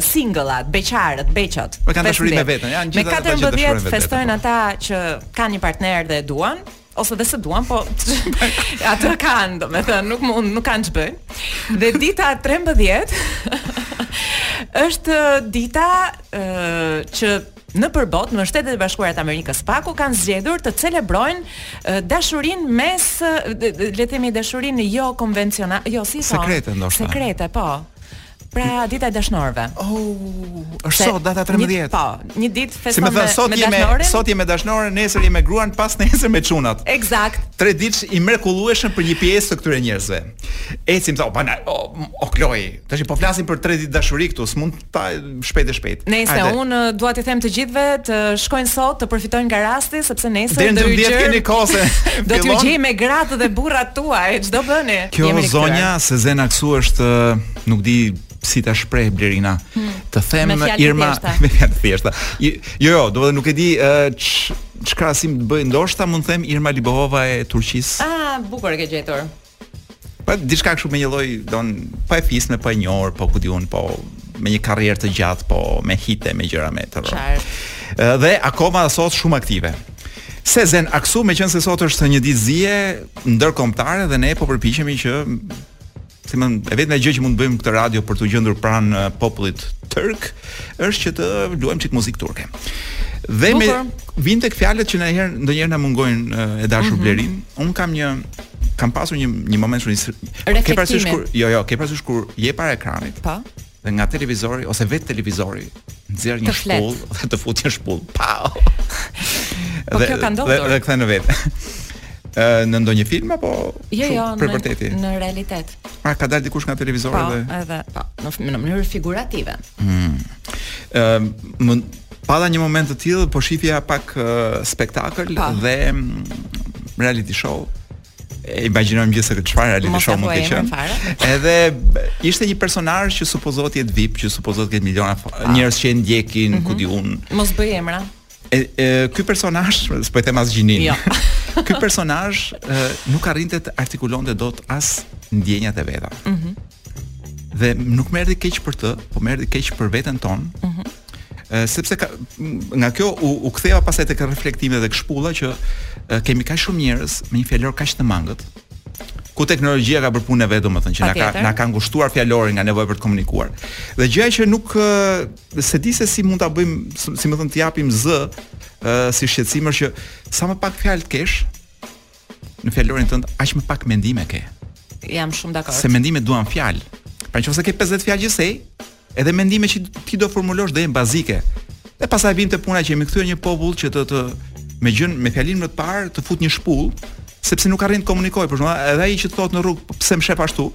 singëllat, beqarët, beqot. Me kanë dashuri me veten, janë gjithë ata që dashurojnë veten. Me 14 festojnë po. ata që kanë një partner dhe e duan, ose dhe se duan, po atë kanë, do me thënë, nuk mund, nuk kanë ç'bëjnë. Dhe dita 13 është dita uh, që nëpër botë në Shtetet e Bashkuara të Amerikës të paktën kanë zgjedhur të celebrojnë dashurinë mes le të themi dashurinë jo konvencionale, jo si thonë, sekrete ndoshta. Sekrete, po. Pra dita e dashnorëve. Oh, është sot data 13. Po, një ditë feston me dashnorin. Sot jemi me sot jemi me dashnoren, nesër jemi me gruan, pasnesër me çunat. Eksakt. Tre ditë i mrekullueshëm për një pjesë të këtyre njerëzve. Ecim thonë, "Bana, o, o Kloi, tash po flasim për tre ditë dashuri këtu, s'mund ta shpejt e shpejt. Nëse un dua t'u them të gjithëve të shkojnë sot të përfitojnë nga rasti sepse nesër do të gjej keni kose. Do t'ju gjejë me gratë dhe burrat tuaj, ç'do bëni. Kjo zonja Sezen Aksu është nuk di si ta shpreh Blerina. Hmm. Të them me Irma me fjalë të thjeshta. Jo, jo, do të nuk e di ç'krahasim të bëj, ndoshta mund të them Irma Libohova e Turqisë. Ah, bukur e ke gjetur. Pa po, diçka kështu me një lloj don pa e fisme, pa e njohur, po ku di unë, po me një karrierë të gjatë, po me hite, me gjëra me të rralla. Dhe akoma sot shumë aktive. Sezen Aksu meqenëse sot është një ditë zije ndërkombëtare dhe ne po përpiqemi që si më e vetmja gjë që mund të bëjmë në këtë radio për t'iu gjendur pranë popullit turk është që të luajmë çik muzikë turke. Dhe me vijmë te fjalët që na herë ndonjëherë na mungojnë e dashur mm -hmm. Blerin, unë kam një kam pasur një një moment shumë i ke parasysh kur jo jo ke parasysh kur je para ekranit po dhe nga televizori ose vetë televizori nxjerr një shpullë dhe të fut një shpullë pau po dhe, kjo ka ndodhur dhe, dhe të kthen në vete në ndonjë film apo jo, jo, për së vërteti në realitet a ka dalë dikush nga televizori po, dhe edhe po në, në mënyrë figurative mm. ë Pata një moment të tillë, po shifja pak uh, spektakël pa. dhe mm, reality show. E imagjinojmë gjithë se çfarë reality show mund të ketë qenë. Edhe ishte një personazh që supozohet të jetë VIP, që supozohet të ketë miliona ah. njerëz që e ndjekin, mm -hmm. ku mhm. di unë. Mos bëj emra. E, e ky personazh, s'po e them as gjininë. Jo. ky personazh nuk arrinte të artikulonte dot as ndjenjat e veta. Mhm. Mm dhe nuk më erdhi keq për të, po më erdhi keq për veten tonë. Mm -hmm. sepse ka, nga kjo u, u ktheva pasaj tek reflektimi dhe te shpulla që e, kemi kaq shumë njerëz me një fjalor kaq të mangët ku teknologjia ka bërë punën e vet, domethënë që na ka na ka ngushtuar fjalorin nga nevoja për të komunikuar. Dhe gjëja që nuk e di se si mund ta bëjmë, si me thënë t'i japim zë si shqetësim është që sa më pak fjalë të kesh, në fjalorin tënd aq më pak mendime ke. Jam shumë dakord. Se mendimet duan fjalë. Pra nëse ke 50 fjalë gjithsej, edhe mendimet që ti do formulosh do jenë bazike. Dhe pastaj vjen te puna që jemi kthyer një popull që të të me gjënë me fjalinë më të parë të fut një shpullë, sepse nuk arrin të komunikojë, por shumë edhe ai që thotë në rrugë po pse më shef ashtu.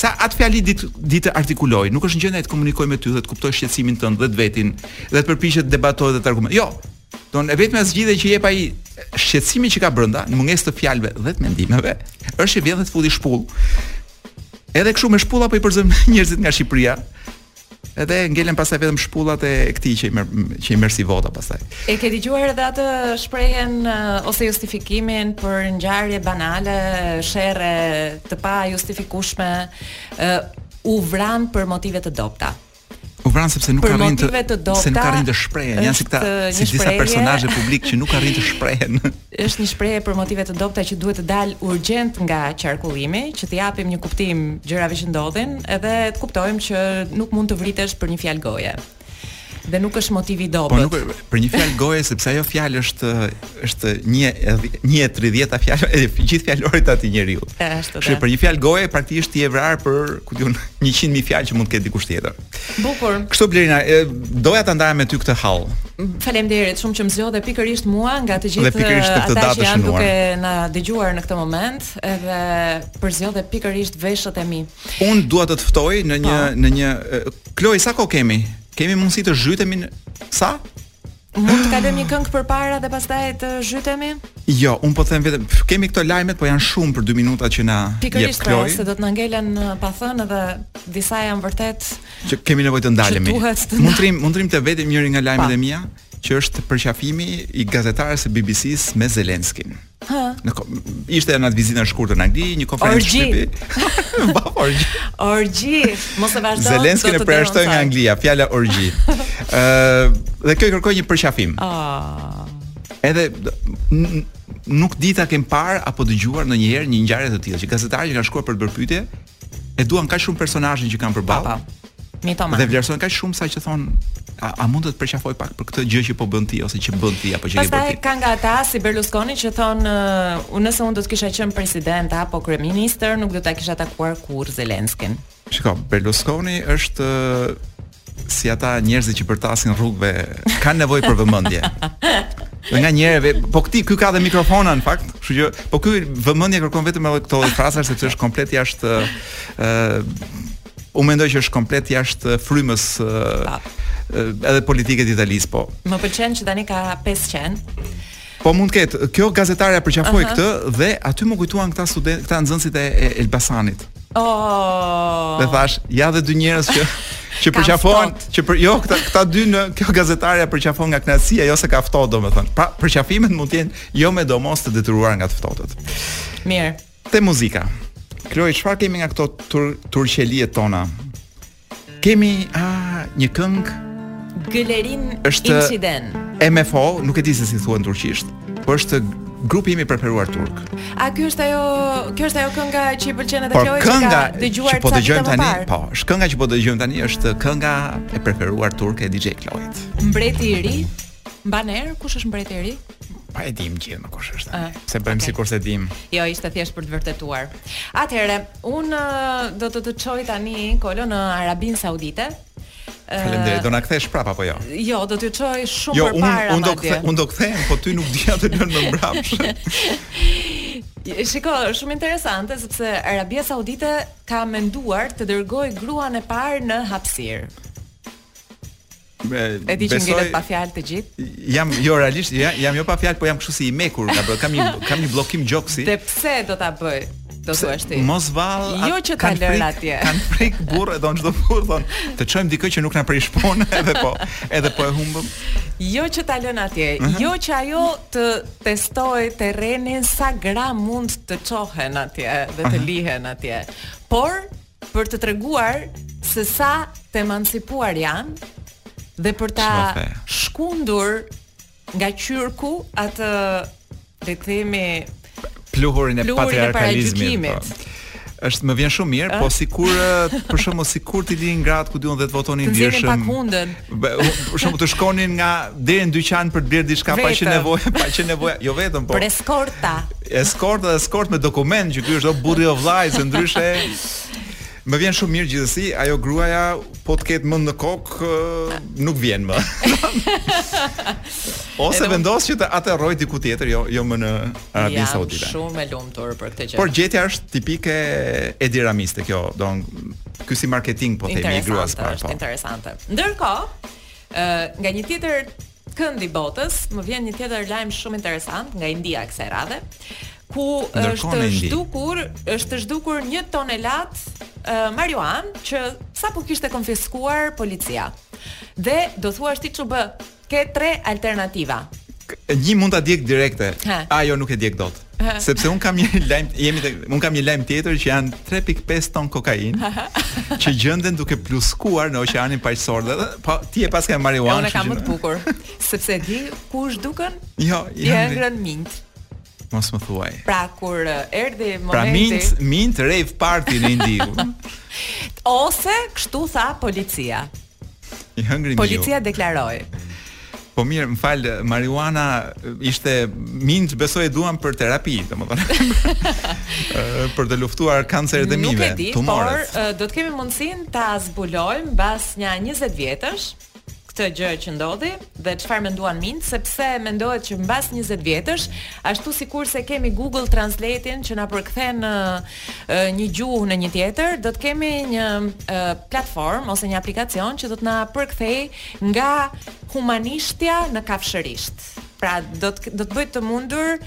Se atë fjali di të di të artikulojë, nuk është në gjendje të komunikojë me ty dhe të kuptojë shqetësimin tënd dhe të vetin dhe të përpiqet të debatojë dhe të argumentojë. Jo, Don e vetmja zgjidhje që i jep ai shqetësimit që ka brenda, në mungesë të fjalëve dhe të mendimeve, është që vjen dhe të fut një shpullë. Edhe kështu me shpulla po i përzëmë njerëzit nga Shqipëria, edhe ngelen pastaj vetëm shpullat e këtij që i merr, që i merr si vota pastaj. E ke dëgjuar edhe atë shprehjen eh, ose justifikimin për ngjarje banale, sherre të pajustifikueshme, eh, u vran për motive të dobta. U vranë sepse nuk arrijnë të se nuk arrijnë të shprehen, janë si këta si disa personazhe publikë që nuk arrijnë të shprehen. Është një shprehje për motive të dobëta që duhet të dalë urgjent nga qarkullimi, që t'u japim një kuptim gjërave që ndodhin, edhe të kuptojmë që nuk mund të vritesh për një fjalë goje. Dhe nuk është motiv i dobët. Po nuk për një fjalë goje sepse ajo fjalë është është një një e 30-a fjalë e gjithë fjalorit aty njeriu. Është. Kështu për një fjalë goje praktikisht ti e vret për ku di unë 100 mijë fjalë që mund të ketë dikush tjetër. Bukur. Kështu Blerina, doja ta ndaja me ty këtë hall. Faleminderit shumë që më zgjodhe pikërisht mua nga të gjithë ata që janë duke na dëgjuar në këtë moment edhe që zgjodhe pikërisht veshët e mi. Un dua të të ftoj në një po. në një Kloj sa kohë kemi? Kemi mundësi të zhytemi në sa? Mund të kalojmë një këngë përpara dhe pastaj të zhytemi? Jo, un po them vetëm, kemi këto lajmet, po janë shumë për 2 minuta që na jep Kloj. Pikërisht pra, se do të na ngelen uh, pa thënë dhe disa janë vërtet që kemi nevojë të ndalemi. Mund të themi, mund të themi vetëm njëri nga lajmet e mia, që është përqafimi i gazetares së BBC-s me Zelenskin. Hë. Në ishte në atë vizitën e shkurtër në Angli, një konferencë shtypi. Ba orgji. Orgji, mos e vazhdo. Zelenski u përjashtua nga Anglia, fjala orgji. Ë, dhe kjo i kërkoi një përqafim. Ah. Edhe nuk di ta kem parë apo dëgjuar ndonjëherë një ngjarje të tillë që gazetarë që kanë shkuar për të bërë pyetje e duan kaq shumë personazhin që kanë përballë. Mitoman. Dhe vlerësojnë kaq shumë sa që thon a, a mund të të përqafoj pak për këtë gjë që po bën ti ose që bën ti apo që ke bërë ti. Pastaj ka nga ata si Berlusconi që thon uh, nëse unë do të kisha qenë president apo kryeministër, nuk do ta kisha takuar kurrë Zelenskin. Shiko, Berlusconi është si ata njerëzit që bërtasin rrugëve kanë nevojë për vëmendje. Dhe nga njëherë, po këtij ky ka dhe mikrofona në fakt, kështu që po ky vëmendje kërkon vetëm edhe këto fraza sepse është komplet jashtë ë Unë mendoj që është komplet jashtë frymës uh, edhe politike të Italisë, po. Më pëlqen që tani ka 5 qen. Po mund të ketë. Kjo gazetarja përqafoi uh -huh. këtë dhe aty m'u kujtuan këta studentë, këta nxënësit e Elbasanit. Oh. Dhe thash, ja dhe dy njerëz që që përqafon, që për jo këta këta dy në kjo gazetarja përqafon nga kënaqësia, jo se ka ftohtë domethënë. Pra, përqafimet mund të jenë jo me domos të detyruar nga të ftohtët. Mirë. Te muzika. Kloj, çfarë kemi nga këto tur turqeliet tona? Kemi a ah, një këngë Güllerin është İçinden. MFÖ, nuk e di se si thuhen turqisht, po është grupi im i preferuar turk. A ky është ajo, kjo është ajo kënga që i pëlqen edhe Kloj, që ka dëgjuar po dëgjojmë tani, po, është kënga që po dëgjojmë tani është kënga e preferuar turke e DJ Klojt. Mbreti i ri Mban erë, kush është mbreti i ri? Po e dimë gjithmonë kush është. Uh, pse bëjmë okay. sikur s'e dimë. Jo, ishte thjesht për të vërtetuar. Atëherë, un uh, do të të çoj tani Kolo në Arabin Saudite. Faleminderit. Do na kthesh prap apo jo? Jo, do t'ju çoj shumë jo, përpara. Jo, un, un do kthe, un do kthehem, po ty nuk di a të lënë më mbrapsh. Shiko, është shumë interesante sepse Arabia Saudite ka menduar të dërgojë gruan e parë në hapësirë. E di që ngelët pa fjalë të gjithë. Jam jo realisht, jam, jam jo pa fjalë, po jam kështu si i mekur nga bë, kam një kam një bllokim gjoksi. Dhe pse do ta bëj? Do thua ti. Mos vall, jo që ta lërë atje. Kanë frikë burrë, çdo burrë, thonë të çojmë dikë që nuk na prish punë, edhe po, edhe po e humbëm. Jo që ta lën atje, mhm. jo që ajo të testojë terrenin sa gra mund të çohen atje dhe të mhm. lihen atje. Por për të treguar se sa të emancipuar janë dhe për ta shkundur nga qyrku atë, le të themi pluhurin e patriarkalizmit. Po. Është më vjen shumë mirë, po sikur për shembull sikur t'i linin gratë dhe të votonin njëçikë. Të pak hundën. Për shembull të shkonin nga deri në dyqan për të blerë diçka pa pasur nevojë, pa pasur nevojë, jo vetëm po. Për eskorta. Eskort dhe eskort me dokument që ky është o burri o vëllai se ndryshe Më vjen shumë mirë gjithsesi, ajo gruaja po të ketë mend në kokë, nuk vjen më. Ose vendos që të aterrojë diku tjetër, jo jo më në Arabinë Saudite. Jam shumë e lumtur për këtë gjë. Por gjetja është tipike Edi Ramiste kjo, do ky si marketing po themi gruas para. Është po. interesante. Ndërkohë, ë nga një tjetër kënd i botës, më vjen një tjetër lajm shumë interesant nga India kësaj radhe, ku është zhdukur, është zhdukur një tonelatë uh, marijuanë që sapo kishte konfiskuar policia. Dhe do thua ti ç'u bë, ke tre alternativa. Një mund ta djeg direkte. Ajo nuk e djeg dot. Sepse un kam një lajm, jemi të, un kam një lajm tjetër që janë 3.5 ton kokainë që gjenden duke pluskuar në oqeanin paqësor dhe po ti e paske marijuana. Unë kam më të bukur. Sepse di kush e zhduku? Jo, e kanë ngrënë minjtë. Mos më thuaj. Pra kur erdhi momenti. Pra minjtë, minjtë rave party në Indi. Ose kështu tha policia. I hëngri miu. Policia deklaroi. Po mirë, më fal, marijuana ishte, minjtë besoj e duan për terapi, domethënë. për të luftuar kancerin e minjve. Nuk e di, tumoret. por do të kemi mundësinë ta zbulojmë mbas nja 20 vjetësh këtë gjë që ndodhi dhe çfarë menduan minjtë sepse mendohet që mbas 20 vjetësh ashtu sikurse kemi Google Translate-in që na përkthen në një gjuhë në një tjetër, do të kemi një platformë ose një aplikacion që do të na përkthejë nga humanishtja në kafshërisht. Pra do të do të bëjë të mundur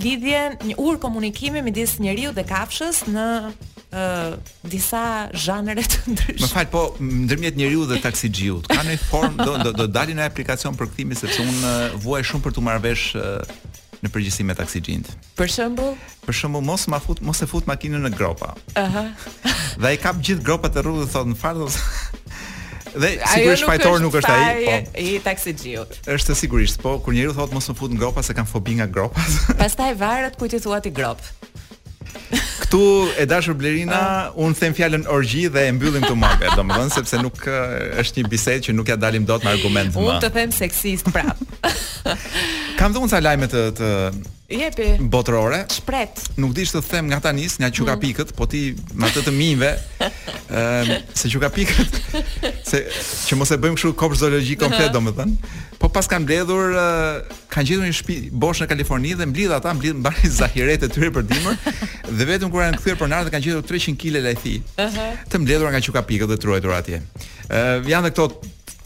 lidhjen një urë komunikimi midis njeriut dhe kafshës në uh, disa zhanre të ndryshme. Më fal, po ndërmjet njeriut dhe taksixhiut, ka një formë do do, do dali ndonjë aplikacion përkthimi sepse unë vuaj shumë për t'u marrë vesh uh, në përgjithësi me taksixhinjtë. Për shembull, për shembull mos ma fut, mos e fut makinën në gropa. Aha. dhe ai kap gjithë gropat e rrugës thotë në fakt ose Dhe sigurisht fajtori nuk është ai, po. I taksixhiut. Është sigurisht, po kur njeriu thotë mos më fut në gropa se kam fobi nga gropat. Pastaj varet kujt i thua ti grop. Këtu e dashur Blerina, ah. un them fjalën orgji dhe e mbyllim këtë muhabet, domethënë sepse nuk është një bisedë që nuk ia dalim dot me argument më. Unë të them seksist prap. Kam dhënë ca lajme të të Jepi. Botërore. Shpret. Nuk di ç'të them nga tani, nga qukapikët, po ti me atë të minjve, ëm, se qukapikët, se që mos e bëjmë kështu kopsht zoologjik komplet, domethënë. Po paskan mbledhur kanë gjetur një shtëpi bosh në Kaliforni dhe mblidh ata, mblidh mbani zahiret e tyre për dimër dhe vetëm kur janë kthyer pronarët dhe kanë gjetur 300 kg lajthi. Ëh. Uh -huh. Të mbledhura nga qukapikët dhe të ruajtura atje. Ë uh, janë këto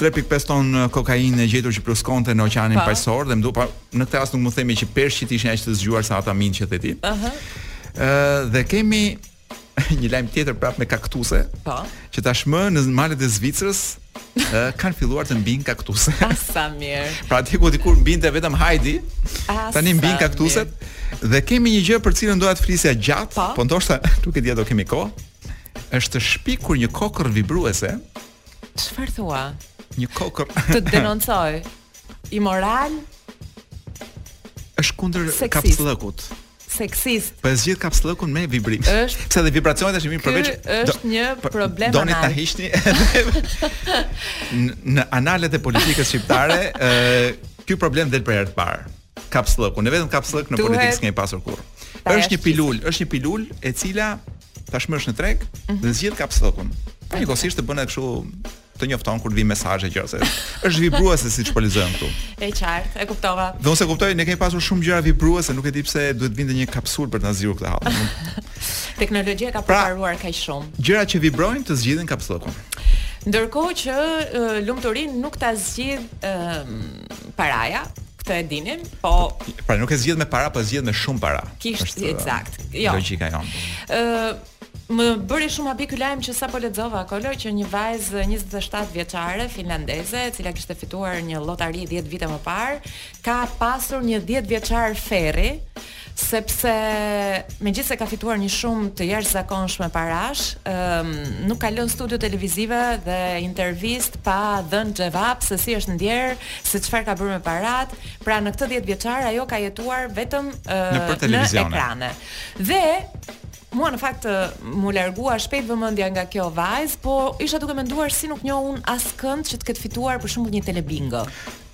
3.5 ton kokainë e gjetur që pluskonte në oqeanin paqësor dhe më duket në këtë rast nuk mund themi që peshqit ishin aq të zgjuar sa ata minjtë që the ti. Ëh. Uh -huh. Ë uh, dhe kemi Një lajm tjetër prapë me kaktuse. Po. Që tashmë në malet e Zvicrës ë kanë filluar të mbijnë kaktuse. Ah, sa mirë. Pra aty ku dikur mbinte vetëm Hajdi, Ah, tani sa mbijnë mirë. kaktuset dhe kemi një gjë për cilën doja të flisja gjatë, Po. po ndoshta nuk e di a do kemi kohë. Është shpikur një kokërr vibruese Çfarë thua? Një kokërr. Të denoncoj. Imoral. Është kundër kapsllëkut. Seksist. Po e zgjidh kapsllëkun me vibrim. Është. Pse dhe vibracionet është mirë përveç. Është një problem anal. Doni ta hiqni në analet e politikës shqiptare, ë ky problem del për herë të parë. Kapsllëku, ne vetëm kapsllëk në politikë s'kemi pasur kurrë. Është një pilul, është një pilul e cila tashmë është në treg mhm. dhe zgjidh kapsllëkun. Po njëkohësisht të bën edhe kështu të njofton kur të vijë mesazhe që se është vibruese siç po lexojmë këtu. E qartë, e kuptova. Dhe s'e kuptoj, ne kemi pasur shumë gjëra vibruese, nuk e di pse duhet të vinte një kapsulë për ta zgjidhur këtë hall. Teknologjia ka pra, përparuar kaq shumë. Gjërat që vibrojnë të zgjidhin kapsullën. Ndërkohë që uh, lumturinë nuk ta zgjidh uh, paraja, këtë e dinim, po Pra nuk e zgjidh me para, po e zgjidh me shumë para. Kjo është eksakt. Jo. Logjika jonë. Ë Më bëri shumë habi ky lajm që sapo lexova Kolo që një vajzë 27 vjeçare finlandeze, e cila kishte fituar një lotari 10 vite më parë, ka pasur një 10 vjeçar ferri sepse megjithëse ka fituar një shumë të jashtëzakonshme parash, ëm nuk ka lënë studio televizive dhe intervistë pa dhënë xhevap se si është ndjerë, se çfarë ka bërë me parat. Pra në këtë 10 vjeçar ajo ka jetuar vetëm në, në ekrane. Dhe mua në fakt mu largua shpejt vëmendja nga kjo vajzë, po isha duke menduar si nuk njoh unë askënd që të ketë fituar për shembull një telebingo.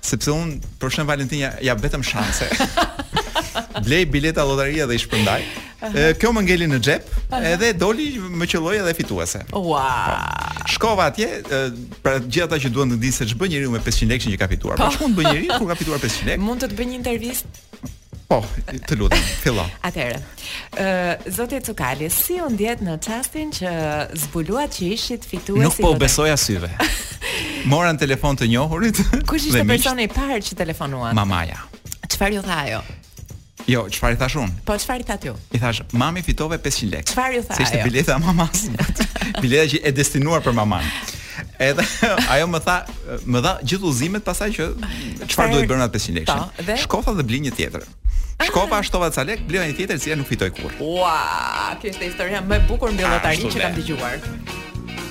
Sepse un për Shën Valentin ja jap vetëm shanse. Bleva bileta lotarie dhe i shpërndaj. Uh -huh. Kjo më ngeli në xhep, uh -huh. edhe doli më qëlloi edhe fituese. Wow. Po. Shkova atje, për gjithë ata që duan të dinë se ç'bën njeriu me 500 lekë që ka fituar. Po, po. ç'mund të bëjë njeriu kur ka fituar 500 lekë? Mund të të bëj një intervistë Po, të lutem, fillo. Atëherë, ë uh, zoti Cukali, si u ndjet në çastin që zbuluat që ishit fituesi? Nuk po besoja syve. Mora në telefon të njohurit. Kush ishte personi i parë që telefonuat? Mamaja. Çfarë ju tha ajo? Jo, çfarë i thash unë? Po çfarë i thatë ju? I thash, "Mami fitove 500 lekë." Çfarë ju tha ajo? Se ishte bileta e mamasë. bileta qe e destinuar për mamanë. Edhe ajo më tha, më dha gjithë udhëzimet pasaj që çfarë duhet bërë me 500 lekë. Po, dhe? Shko dhe bli një tjetër. Ah. Shkova shtova ca lek, bleva një tjetër që nuk fitoi kurrë. Ua, kjo ishte historia më e bukur mbi llotarinë që kam dëgjuar.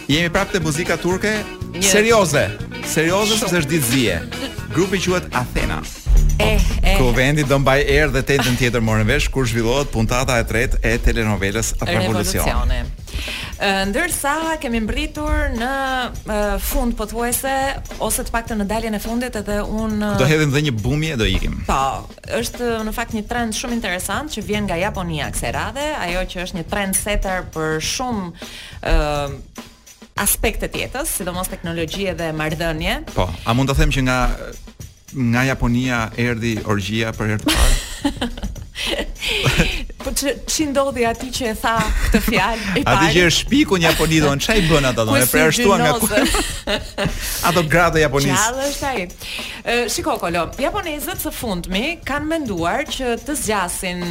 Jemi prapë te muzika turke, një... serioze. Serioze Shum. sepse është ditë zie. Grupi quhet Athena. Eh, eh. Ku vendi do mbajë erë dhe të enjten tjetër merrem vesh kur zhvillohet puntata e tretë e telenovelës Revolucione. Revolucione. Ndërsa kemi mbritur në fund pothuajse ose të paktën në daljen e fundit edhe un Do hedhim dhe një bum e do ikim. Po, është në fakt një trend shumë interesant që vjen nga Japonia kësaj radhe, ajo që është një trend setter për shumë ë aspekte të jetës, sidomos teknologji dhe marrëdhënie. Po, a mund të them që nga Nga Japonia erdhi orgjia për herë të parë. Po ç'i ç'i ndodhi atij që e tha këtë fjalë i pari? Atij që e shpiku në Japoni don, ç'ia bënë ata don? E përjashtuan nga ku? Ato gratë e Japonisë. Çfarë është ai? Shiko Kolo, japonezët së fundmi kanë menduar që të zgjasin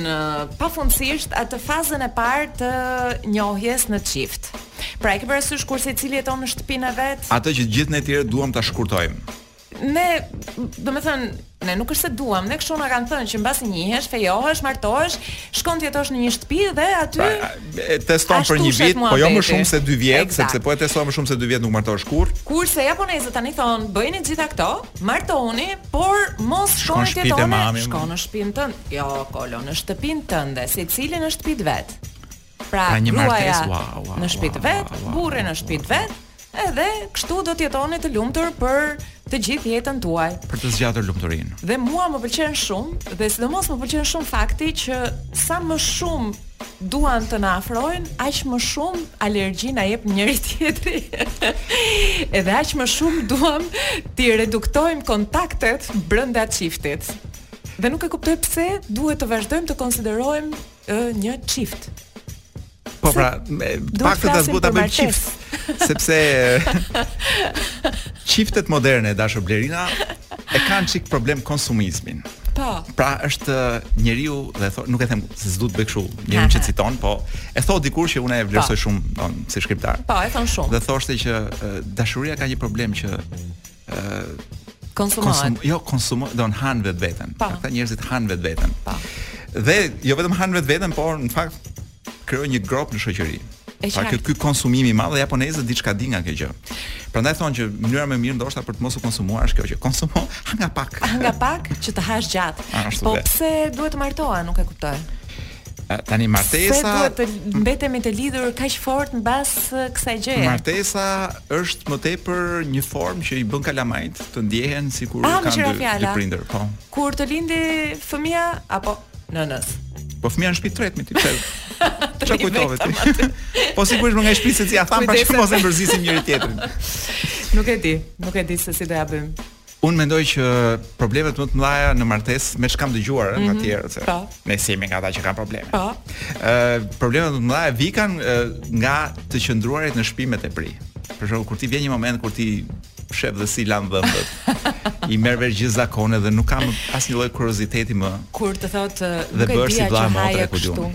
pafundësisht atë fazën e parë të njohjes në çift. Pra e ke parasysh kur secili jeton në shtëpinë e vet? Atë që gjithë ne të tjerë duam ta shkurtojmë. ne, domethënë, ne nuk është se duam, ne kështu na kanë thënë që mbasi njihesh, fejohesh, martohesh, shkon të jetosh në një shtëpi dhe aty e teston për një vit, po jo më shumë se 2 vjet, sepse po e teston më shumë se 2 vjet nuk martohesh kurrë. Kurse japonezët tani thonë, bëjini të gjitha këto, martohuni, por mos shkoni të jetoni, shkon në shtëpinë tënde. Jo, kolo, në shtëpinë tënde, secili në shtëpi të vet. Pra, pra një martesë gruaja në shtëpi të vet, burri në shtëpi të vet, edhe kështu do të jetoni të lumtur për të gjithë jetën tuaj. Për të zgjatur lumturinë. Dhe mua më pëlqen shumë dhe sidomos më pëlqen shumë fakti që sa më shumë duan të na afrojnë, aq më shumë alergji na jep njëri-tjetri. Edhe aq më shumë duam t'i reduktojmë kontaktet brenda çiftit. Dhe nuk e kuptoj pse duhet të vazhdojmë të konsiderojmë ë një çift. Po pra, paktën ta zgjatim si çift, sepse çiftet moderne dashur Blerina e kanë çik problem konsumizmin. Po. Pra është njeriu dhe thot, nuk e them se s'do të bëj kështu, njeriu që citon, po e thot dikush që unë e vlerësoj po. shumë, don, si shkrimtar. Po, e don shumë. Dhe thoshte që dashuria ka një problem që ë konsumohet. Jo, konsumo, do të hajë vetveten. Po. Ata njerëzit han vetveten. Po. Dhe jo vetëm han vetveten, por në fakt krijojnë një grop në shoqëri. Pra ky ky konsumimi i madh dhe japonezët diçka din nga kjo gjë. Prandaj thonë që mënyra më e mirë ndoshta për të mos u konsumuar është kjo që konsumo ha nga pak. Ha nga pak që të hash gjatë. Po pse duhet të martohen, nuk e kuptoj. Tani martesa Pse duhet të mbetemi të lidhur kaq fort mbas kësaj gjëje? Martesa është më tepër një formë që i bën kalamajt të ndjehen sikur ah, kanë dy, dy prindër, po. Kur të lindi fëmija apo nënës? Po fëmija në shtëpi të tretë me ty. Çka kujtove ti? po sigurisht më nga shpisë si ja tham pra që mos e mërzisim njëri tjetrin. nuk e di, nuk e di se si do ja bëjmë. Unë mendoj që problemet më të mëdha në martesë, me çka kam dëgjuar mm -hmm. nga mhm. tjerët se po. ne s'jemi nga ata që kanë probleme. Po. Ë problemet më të mëdha vikan nga të qëndruarit në shtëpi me tepri. Për shembull, kur ti vjen një moment kur ti shef dhe si lan dhëmbët. I merr vesh gjithë zakonet dhe nuk ka asnjë lloj kurioziteti më. Kur të thotë, nuk e di si vëlla motra e kujtun.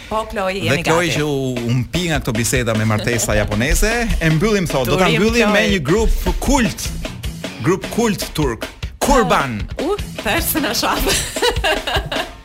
Po Kloi, jemi gati. Dhe Kloi që u mpi nga këto biseda me martesa japoneze, e mbyllim thotë. Do ta mbyllim me një grup kult. Grup kult turk. Kurban. U, uh, thashë na shau.